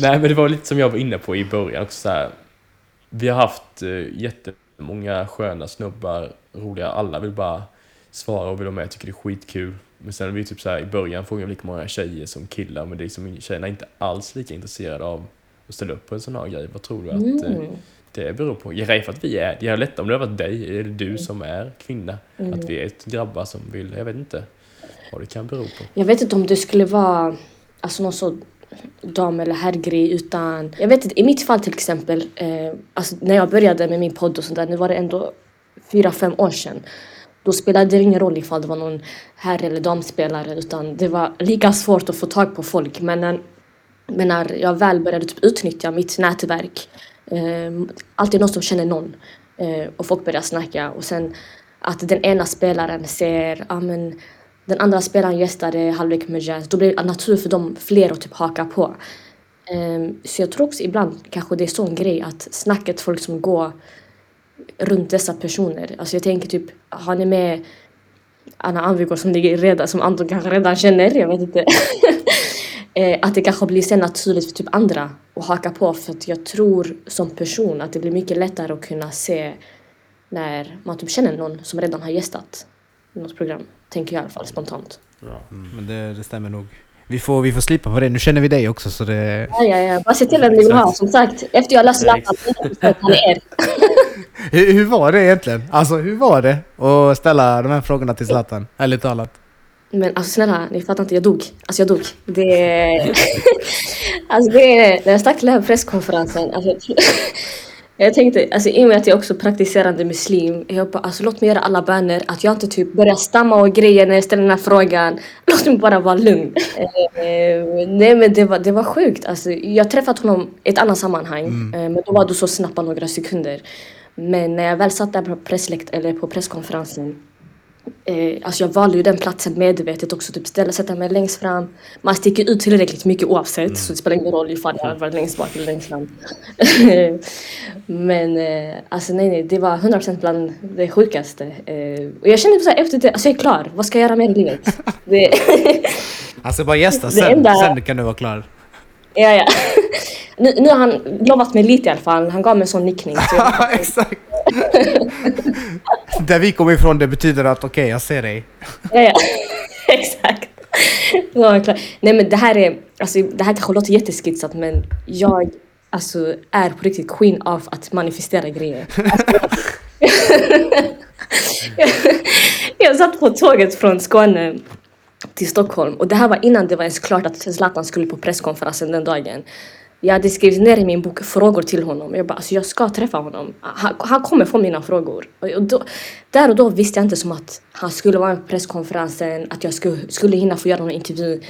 Speaker 2: Nej men det var lite som jag var inne på i början också så här. Vi har haft eh, jättemånga sköna snubbar, roliga, alla vill bara svara och vill vara med, tycker det är skitkul. Men sen är vi typ så här i början frågar vi lika många tjejer som killar, men det är liksom, tjejerna är inte alls lika intresserade av att ställa upp på en sån här grej. Vad tror du att eh, det beror på? Jag är för att vi är, det är lätt om det har varit dig, eller du som är kvinna, att vi är ett grabbar som vill, jag vet inte vad det kan bero på.
Speaker 3: Jag vet inte om det skulle vara alltså någon så dam eller herrgrej utan jag vet inte, i mitt fall till exempel, eh, alltså när jag började med min podd och sånt där, nu var det ändå fyra, fem år sedan. Då spelade det ingen roll ifall det var någon herr eller damspelare utan det var lika svårt att få tag på folk. Men när, men när jag väl började typ utnyttja mitt nätverk, eh, alltid någon som känner någon eh, och folk börjar snacka och sen att den ena spelaren ser, ja men den andra spelaren gästade halvlek med jazz, då blir det naturligt för dem fler att typ haka på. Um, så jag tror också ibland kanske det är sån grej att snacket folk som går runt dessa personer. Alltså jag tänker typ, har ni med Anna Anvigård som ligger redan, som Anton kanske redan känner, jag vet inte. Eh, att det kanske blir sen naturligt för typ andra att haka på för att jag tror som person att det blir mycket lättare att kunna se när man typ känner någon som redan har gästat något program. Tänker jag i alla fall spontant.
Speaker 1: Men det, det stämmer nog. Vi får, vi får slipa på det. Nu känner vi dig också så det...
Speaker 3: Ja, ja, ja. Bara se till vem ni vill ha. Som sagt, efter jag läste lappen så er.
Speaker 1: Hur, hur var det egentligen? Alltså hur var det att ställa de här frågorna till Zlatan? Ärligt talat.
Speaker 3: Men alltså snälla, ni fattar inte, jag dog. Alltså jag dog. Det... alltså det är... När jag stack till den här presskonferensen, alltså... Jag tänkte, alltså i och med att jag också praktiserande muslim, jag bara alltså låt mig göra alla böner, att jag inte typ börjar stamma och grejer när jag ställer den här frågan. Låt mig bara vara lugn. Eh, nej men det var, det var sjukt. Alltså, jag träffat honom i ett annat sammanhang, eh, men då var du så snabbt på några sekunder. Men när jag väl satt där på, pressläkt, eller på presskonferensen Eh, alltså jag valde ju den platsen medvetet också, typ ställa, sätta mig längst fram. Man sticker ut tillräckligt mycket oavsett, så det spelar ingen roll ifall jag var längst bak eller längst fram. Men eh, alltså nej, nej, det var 100% bland det sjukaste. Eh, och jag kände så här, efter det, alltså jag är klar, vad ska jag göra mer i livet? Det,
Speaker 1: Alltså bara gästa sen,
Speaker 3: enda-
Speaker 1: sen kan du vara klar.
Speaker 3: Ja, ja. Nu, nu har han lovat mig lite i alla fall, han gav mig en sån nickning. Så jag,
Speaker 1: exakt. Där vi kommer ifrån det betyder att okej, jag ser dig.
Speaker 3: Ja, ja. Exakt. Ja. Nej men det här är, alltså det här kanske låter jätteskitsat men jag alltså, är på riktigt queen av att manifestera grejer. Alltså, jag satt på tåget från Skåne till Stockholm och det här var innan det var ens klart att Zlatan skulle på presskonferensen den dagen. Jag hade skrivit ner i min bok frågor till honom. Jag bara, alltså jag ska träffa honom. Han, han kommer få mina frågor. Och då, där och då visste jag inte som att han skulle vara på presskonferensen, att jag skulle, skulle hinna få göra någon intervju.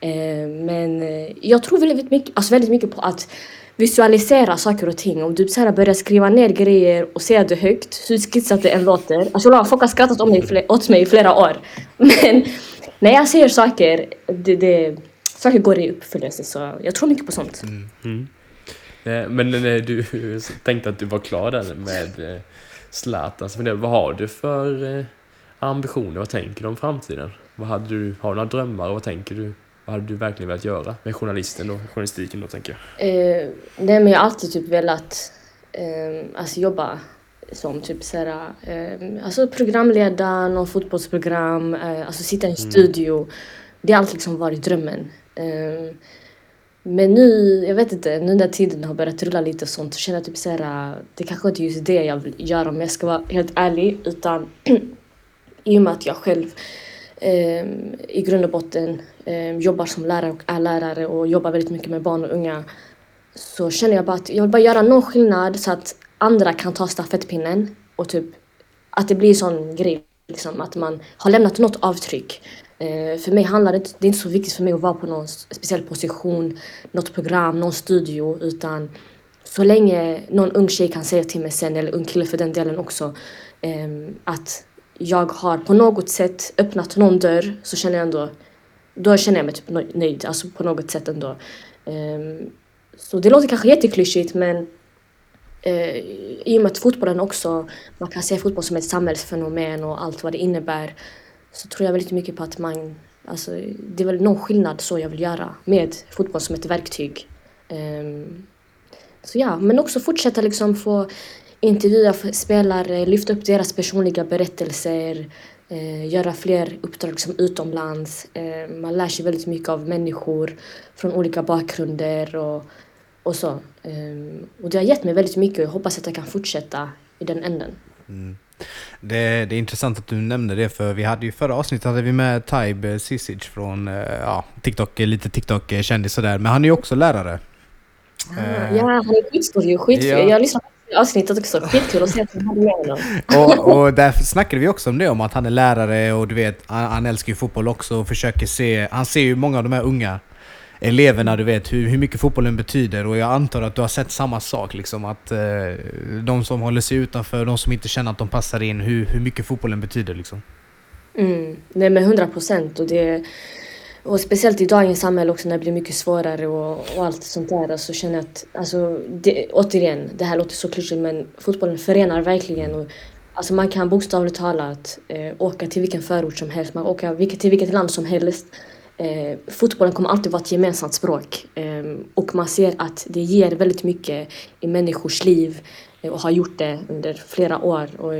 Speaker 3: Eh, men eh, jag tror väldigt mycket, alltså väldigt mycket på att visualisera saker och ting. Om du så här börjar skriva ner grejer och säga det högt, hur skissat det än låter. Alltså folk har skrattat om mig, åt mig i flera år. Men när jag säger saker, det, det, saker går i uppfyllelse. Så jag tror mycket på sånt.
Speaker 2: Eh, Men när du tänkte att du var klar där med eh, Zlatan, så vad har du för eh, ambitioner? Vad tänker du om framtiden? Vad hade du, har du några drömmar och vad tänker du? Vad hade du verkligen velat göra med journalisten och journalistiken då tänker jag?
Speaker 3: Eh, nej men jag har alltid typ velat eh, alltså jobba som typ såhär, eh, alltså programleda någon fotbollsprogram, eh, alltså sitta i en studio. Det har alltid liksom varit drömmen. Eh, men nu, jag vet inte, nu när tiden har börjat rulla lite och sånt så känner jag typ såhär, det kanske inte är just det jag vill göra om jag ska vara helt ärlig. Utan i och med att jag själv eh, i grund och botten eh, jobbar som lärare och är lärare och jobbar väldigt mycket med barn och unga så känner jag bara att jag vill bara göra någon skillnad så att andra kan ta stafettpinnen och typ att det blir sån grej liksom att man har lämnat något avtryck. Eh, för mig handlar det inte, det är inte så viktigt för mig att vara på någon speciell position, något program, någon studio utan så länge någon ung tjej kan säga till mig sen, eller ung kille för den delen också, eh, att jag har på något sätt öppnat någon dörr så känner jag ändå, då känner jag mig typ nöjd, alltså på något sätt ändå. Eh, så det låter kanske jätteklyschigt men eh, i och med att fotbollen också, man kan se fotboll som ett samhällsfenomen och allt vad det innebär så tror jag väldigt mycket på att man, alltså det är väl någon skillnad så jag vill göra med fotboll som ett verktyg. Eh, så ja, men också fortsätta liksom få intervjua spelare, lyfta upp deras personliga berättelser, eh, göra fler uppdrag som utomlands. Eh, man lär sig väldigt mycket av människor från olika bakgrunder och, och så. Eh, och det har gett mig väldigt mycket och jag hoppas att jag kan fortsätta i den änden.
Speaker 1: Det, det är intressant att du nämnde det för vi hade ju förra avsnittet hade vi med Taib Sisic från eh, ja, TikTok, lite TikTok-kändis sådär. Men han är ju också lärare. Eh,
Speaker 3: Ja, han är skitstor ju. Skitkul.
Speaker 1: Ja.
Speaker 3: Jag på avsnittet också. Skitkul att se att han hade med honom.
Speaker 1: och, och där snackade vi också om det, om att han är lärare och du vet, han, han älskar ju fotboll också och försöker se, han ser ju många av de här unga eleverna, du vet hur, hur mycket fotbollen betyder och jag antar att du har sett samma sak liksom att eh, de som håller sig utanför, de som inte känner att de passar in, hur, hur mycket fotbollen betyder liksom.
Speaker 3: Mm, nej men hundra procent. Och, det- och speciellt i dagens samhälle också när det blir mycket svårare och, och allt sånt där. Så känner jag att, alltså, det, återigen, det här låter så klyschigt men fotbollen förenar verkligen. Och, alltså man kan bokstavligt talat eh, åka till vilken förort som helst, man kan åka till vilket land som helst eh, fotbollen kommer alltid vara ett gemensamt språk. Eh, och man ser att det ger väldigt mycket i människors liv eh, och har gjort det under flera år. Och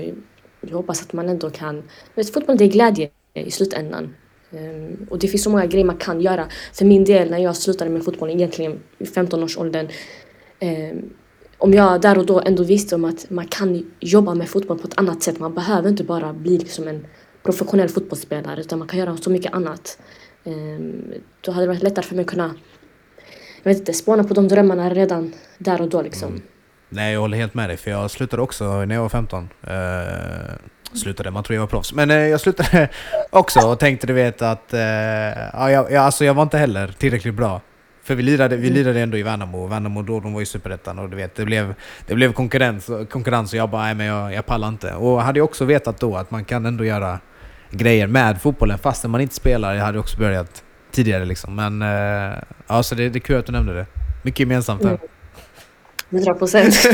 Speaker 3: jag hoppas att man ändå kan... Vet, fotboll det är glädje i slutändan. Eh, och det finns så många grejer man kan göra. För min del, när jag slutade med fotbollen egentligen i 15-årsåldern eh, om jag där och då ändå visste om att man kan jobba med fotboll på ett annat sätt. Man behöver inte bara bli liksom en professionell fotbollsspelare utan man kan göra så mycket annat. Um, då hade det varit lättare för mig att kunna jag vet inte, spåna på de drömmarna redan där och då liksom. Mm.
Speaker 1: Nej, jag håller helt med dig. För jag slutade också när jag var 15. Uh, eh, slutade, man tror jag var proffs. Men uh, jag slutade också och tänkte du vet att... Uh, ja, jag, alltså jag var inte heller tillräckligt bra. För vi lirade, vi mm. lirade ändå i Värnamo, Värnamo då, de var i Superettan och du vet, det blev, det blev konkurrens, konkurrens och jag bara, nej men jag, jag pallar inte. Och hade jag också vetat då att man kan ändå göra grejer med fotbollen fastän man inte spelar. Jag hade också börjat tidigare liksom. Men uh, ja, så det, det är kul att du nämnde det. Mycket gemensamt här. Mm.
Speaker 3: 100 procent.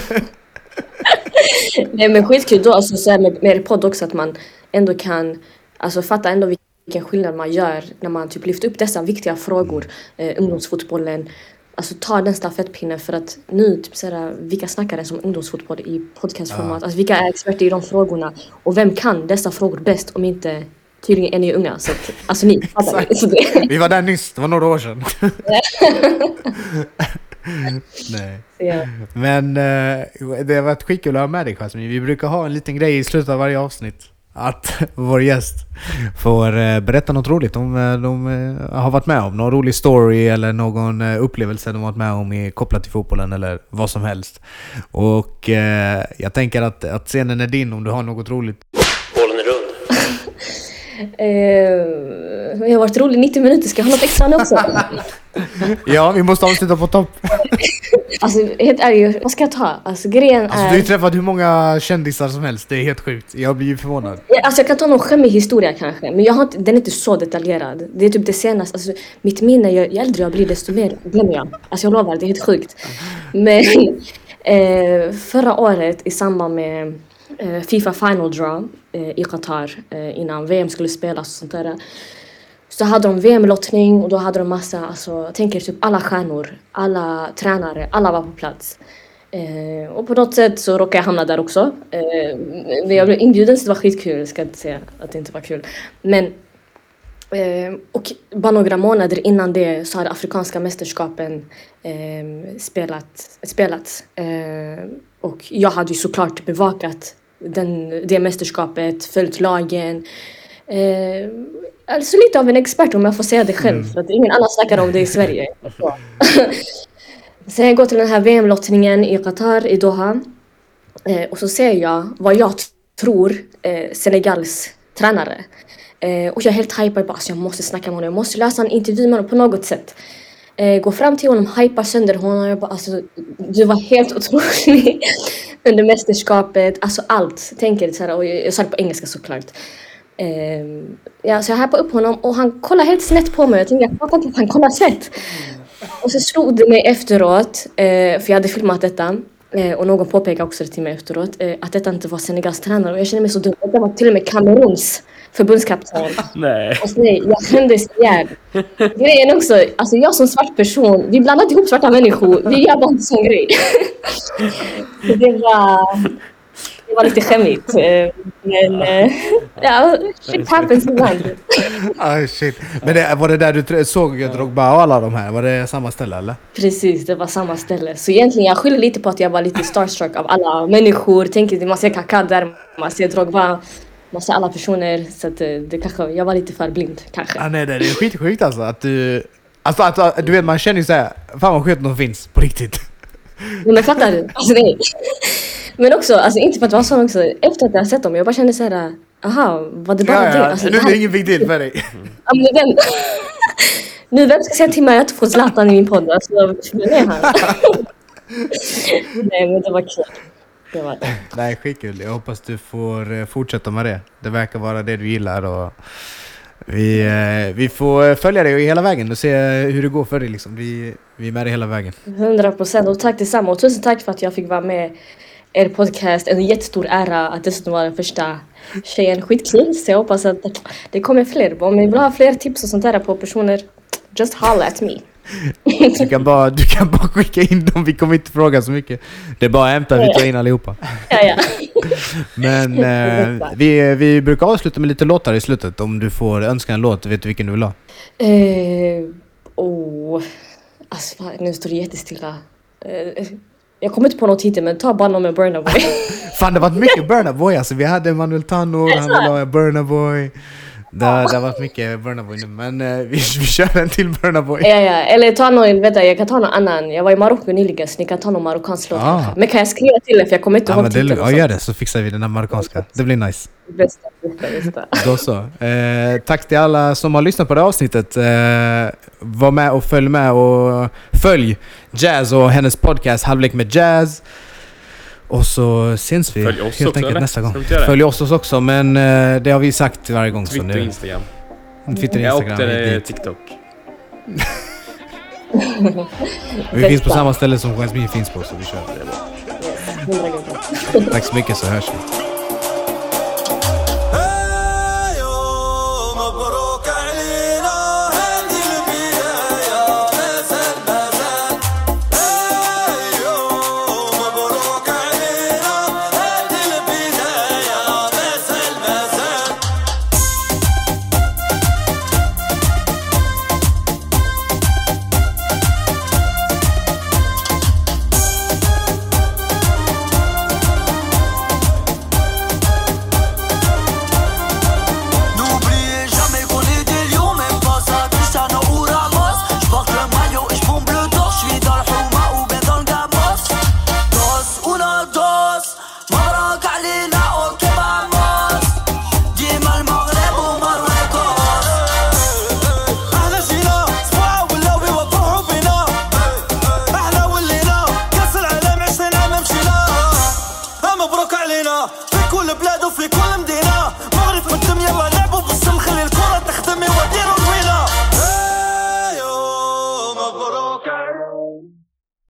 Speaker 3: Nej men skitkul då alltså så med, med er podd också att man ändå kan alltså fatta ändå vilken skillnad man gör när man typ lyfter upp dessa viktiga frågor, eh, ungdomsfotbollen. Alltså ta den stafettpinnen för att nu, typ såhär, vilka snackar ens om ungdomsfotboll i podcastformat? Ja. Alltså vilka är experter i de frågorna? Och vem kan dessa frågor bäst om inte tydligen är ni unga? Så att, alltså ni fattar.
Speaker 1: Vi var där nyss, det var några år sedan. Nej. Ja. Men uh, det har varit skitkul att ha med dig Jasmine. Vi brukar ha en liten grej i slutet av varje avsnitt. Att vår gäst får uh, berätta något roligt om uh, de har varit med om. Någon rolig story eller någon upplevelse de har varit med om i, kopplat till fotbollen eller vad som helst. Och jag tänker att, att scenen är din om du har något roligt. Bollen är rund.
Speaker 3: jag har varit rolig 90 minuter, ska jag ha något extra nu också?
Speaker 1: ja, vi måste avsluta på topp.
Speaker 3: alltså helt ärligt, vad ska jag ta? Alltså grejen
Speaker 1: alltså, är... Du har ju träffat hur många kändisar som helst, det är helt sjukt. Jag blir ju förvånad.
Speaker 3: Alltså jag kan ta någon skämmig historia kanske, men jag har inte, den är inte så detaljerad. Det är typ det senaste, alltså mitt minne, ju äldre jag blir desto mer glömmer jag. Alltså jag lovar, det är helt sjukt. Men eh, förra året i samband med eh, Fifa Final Draw eh, i Qatar eh, innan VM skulle spelas och sånt där så hade de VM-lottning och då hade de massa, alltså, tänker typ alla stjärnor, alla tränare, alla var på plats. Eh, och på något sätt så råkade jag hamna där också. Eh, men jag blev inbjuden så det var skitkul, jag ska inte säga att det inte var kul. Men eh, och bara några månader innan det så hade Afrikanska mästerskapen eh, spelat, spelats. Eh, och jag hade ju såklart bevakat den, det mästerskapet, följt lagen. Eh, alltså lite av en expert om jag får säga det själv, mm. för att ingen annan snackar om det i Sverige. Sen jag går till den här VM-lottningen i Qatar, i Doha. Eh, och så ser jag vad jag tror eh, Senegals tränare. Eh, och jag är helt hypad, alltså jag måste snacka med honom, jag måste lösa en intervju med honom på något sätt. Eh, går fram till honom, hypar sönder honom. Jag bara, alltså, du var helt otrolig under mästerskapet. Alltså allt. Tänker så här, och jag, jag sa det på engelska såklart. Eh, ja, så jag hypade upp honom och han kollade helt snett på mig. Jag tänkte, jag fattar inte att han kollar snett. Och så slog det mig efteråt, eh, för jag hade filmat detta. Eh, och någon påpekade också det till mig efteråt, eh, att detta inte var Senegals tränare. Och jag kände mig så dum. Det var till och med Kameruns förbundskapten.
Speaker 2: Nej.
Speaker 3: Och så, nej, jag skämdes ihjäl. Grejen också, alltså jag som svart person, vi blandade ihop svarta människor. Vi gör bara en sån grej. det var det var lite skämmigt. Eh, men eh, ja, shit happens ibland.
Speaker 1: ah, shit. Men det, var det där du såg Drogba och alla de här? Var det samma ställe eller?
Speaker 3: Precis, det var samma ställe. Så egentligen jag skyller lite på att jag var lite starstruck av alla människor. Tänker man ser Kaká där, man ser Drogba. Man ser alla personer. Så att eh, det kanske, jag var lite för blind kanske.
Speaker 1: Ah, nej, det är skitsjukt alltså att du... Alltså att, du vet man känner ju såhär, fan vad skönt de finns på riktigt.
Speaker 3: Men fattar du? Alltså, nej. Men också, alltså inte för att vara sån också, efter att jag sett dem, jag bara kände såhär, aha, var det bara ja, det? Ja,
Speaker 1: alltså, nu är det ingen big deal för dig.
Speaker 3: Ja, men vem, nu vem ska säga till mig att jag inte får Zlatan i min podd? Alltså, vem är han? Nej men det var kul. Det var det.
Speaker 1: Nej, skitkul. Jag hoppas du får eh, fortsätta med det. Det verkar vara det du gillar och vi, eh, vi får följa dig hela vägen och se hur det går för dig. Liksom. Vi, vi är med dig hela vägen.
Speaker 3: 100 procent och tack detsamma och tusen tack för att jag fick vara med er podcast. En jättestor ära att dessutom vara den första tjejen. Skitkul, så jag hoppas att det kommer fler. Om ni vill ha fler tips och sånt där på personer, just holla at me.
Speaker 1: Du kan, bara, du kan bara skicka in dem, vi kommer inte fråga så mycket. Det är bara att hämta, vi tar in allihopa.
Speaker 3: Ja, ja.
Speaker 1: Men eh, vi, vi brukar avsluta med lite låtar i slutet. Om du får önska en låt, vet du vilken du vill ha?
Speaker 3: Eh, oh. Alltså, nu står det jättestilla. Eh, jag kommer inte på någon titel, men ta bara med Burna Boy.
Speaker 1: Fan det har varit mycket Burna Boy alltså. Vi hade Manuel Tanor, han ville ha Burna Boy. Det, har- det har varit mycket Burna Boy nu, men eh, vi, vi kör en till Burna Boy.
Speaker 3: ja, ja. Eller ta någon, vänta, jag kan ta någon annan. Jag var i Marocko nyligen, så ni kan ta någon marockansk låt.
Speaker 1: Ah.
Speaker 3: Men kan jag skriva till er, för jag kommer inte
Speaker 1: Ja,
Speaker 3: ihåg titeln.
Speaker 1: ja, gör det så fixar vi den här marockanska. Det blir nice.
Speaker 3: Bästa, bästa, bästa.
Speaker 1: Då så. Eh, tack till alla som har lyssnat på det här avsnittet. Eh, var med och följ med och följ Jazz och hennes podcast Halvlek med Jazz. Och så syns vi
Speaker 2: Följ oss
Speaker 1: helt
Speaker 2: också,
Speaker 1: enkelt
Speaker 2: eller?
Speaker 1: nästa gång.
Speaker 2: Ska vi inte göra det?
Speaker 1: Följ oss också men eh, det har vi sagt varje gång.
Speaker 2: Twitter,
Speaker 1: så nu,
Speaker 2: Instagram.
Speaker 1: Twitter,
Speaker 2: Ja, och
Speaker 1: Instagram.
Speaker 2: det
Speaker 1: hit
Speaker 2: är
Speaker 1: dit.
Speaker 2: TikTok.
Speaker 1: vi finns på samma ställe som Jasmine finns på så vi kör.
Speaker 3: Gånger.
Speaker 1: Tack så mycket så hörs vi.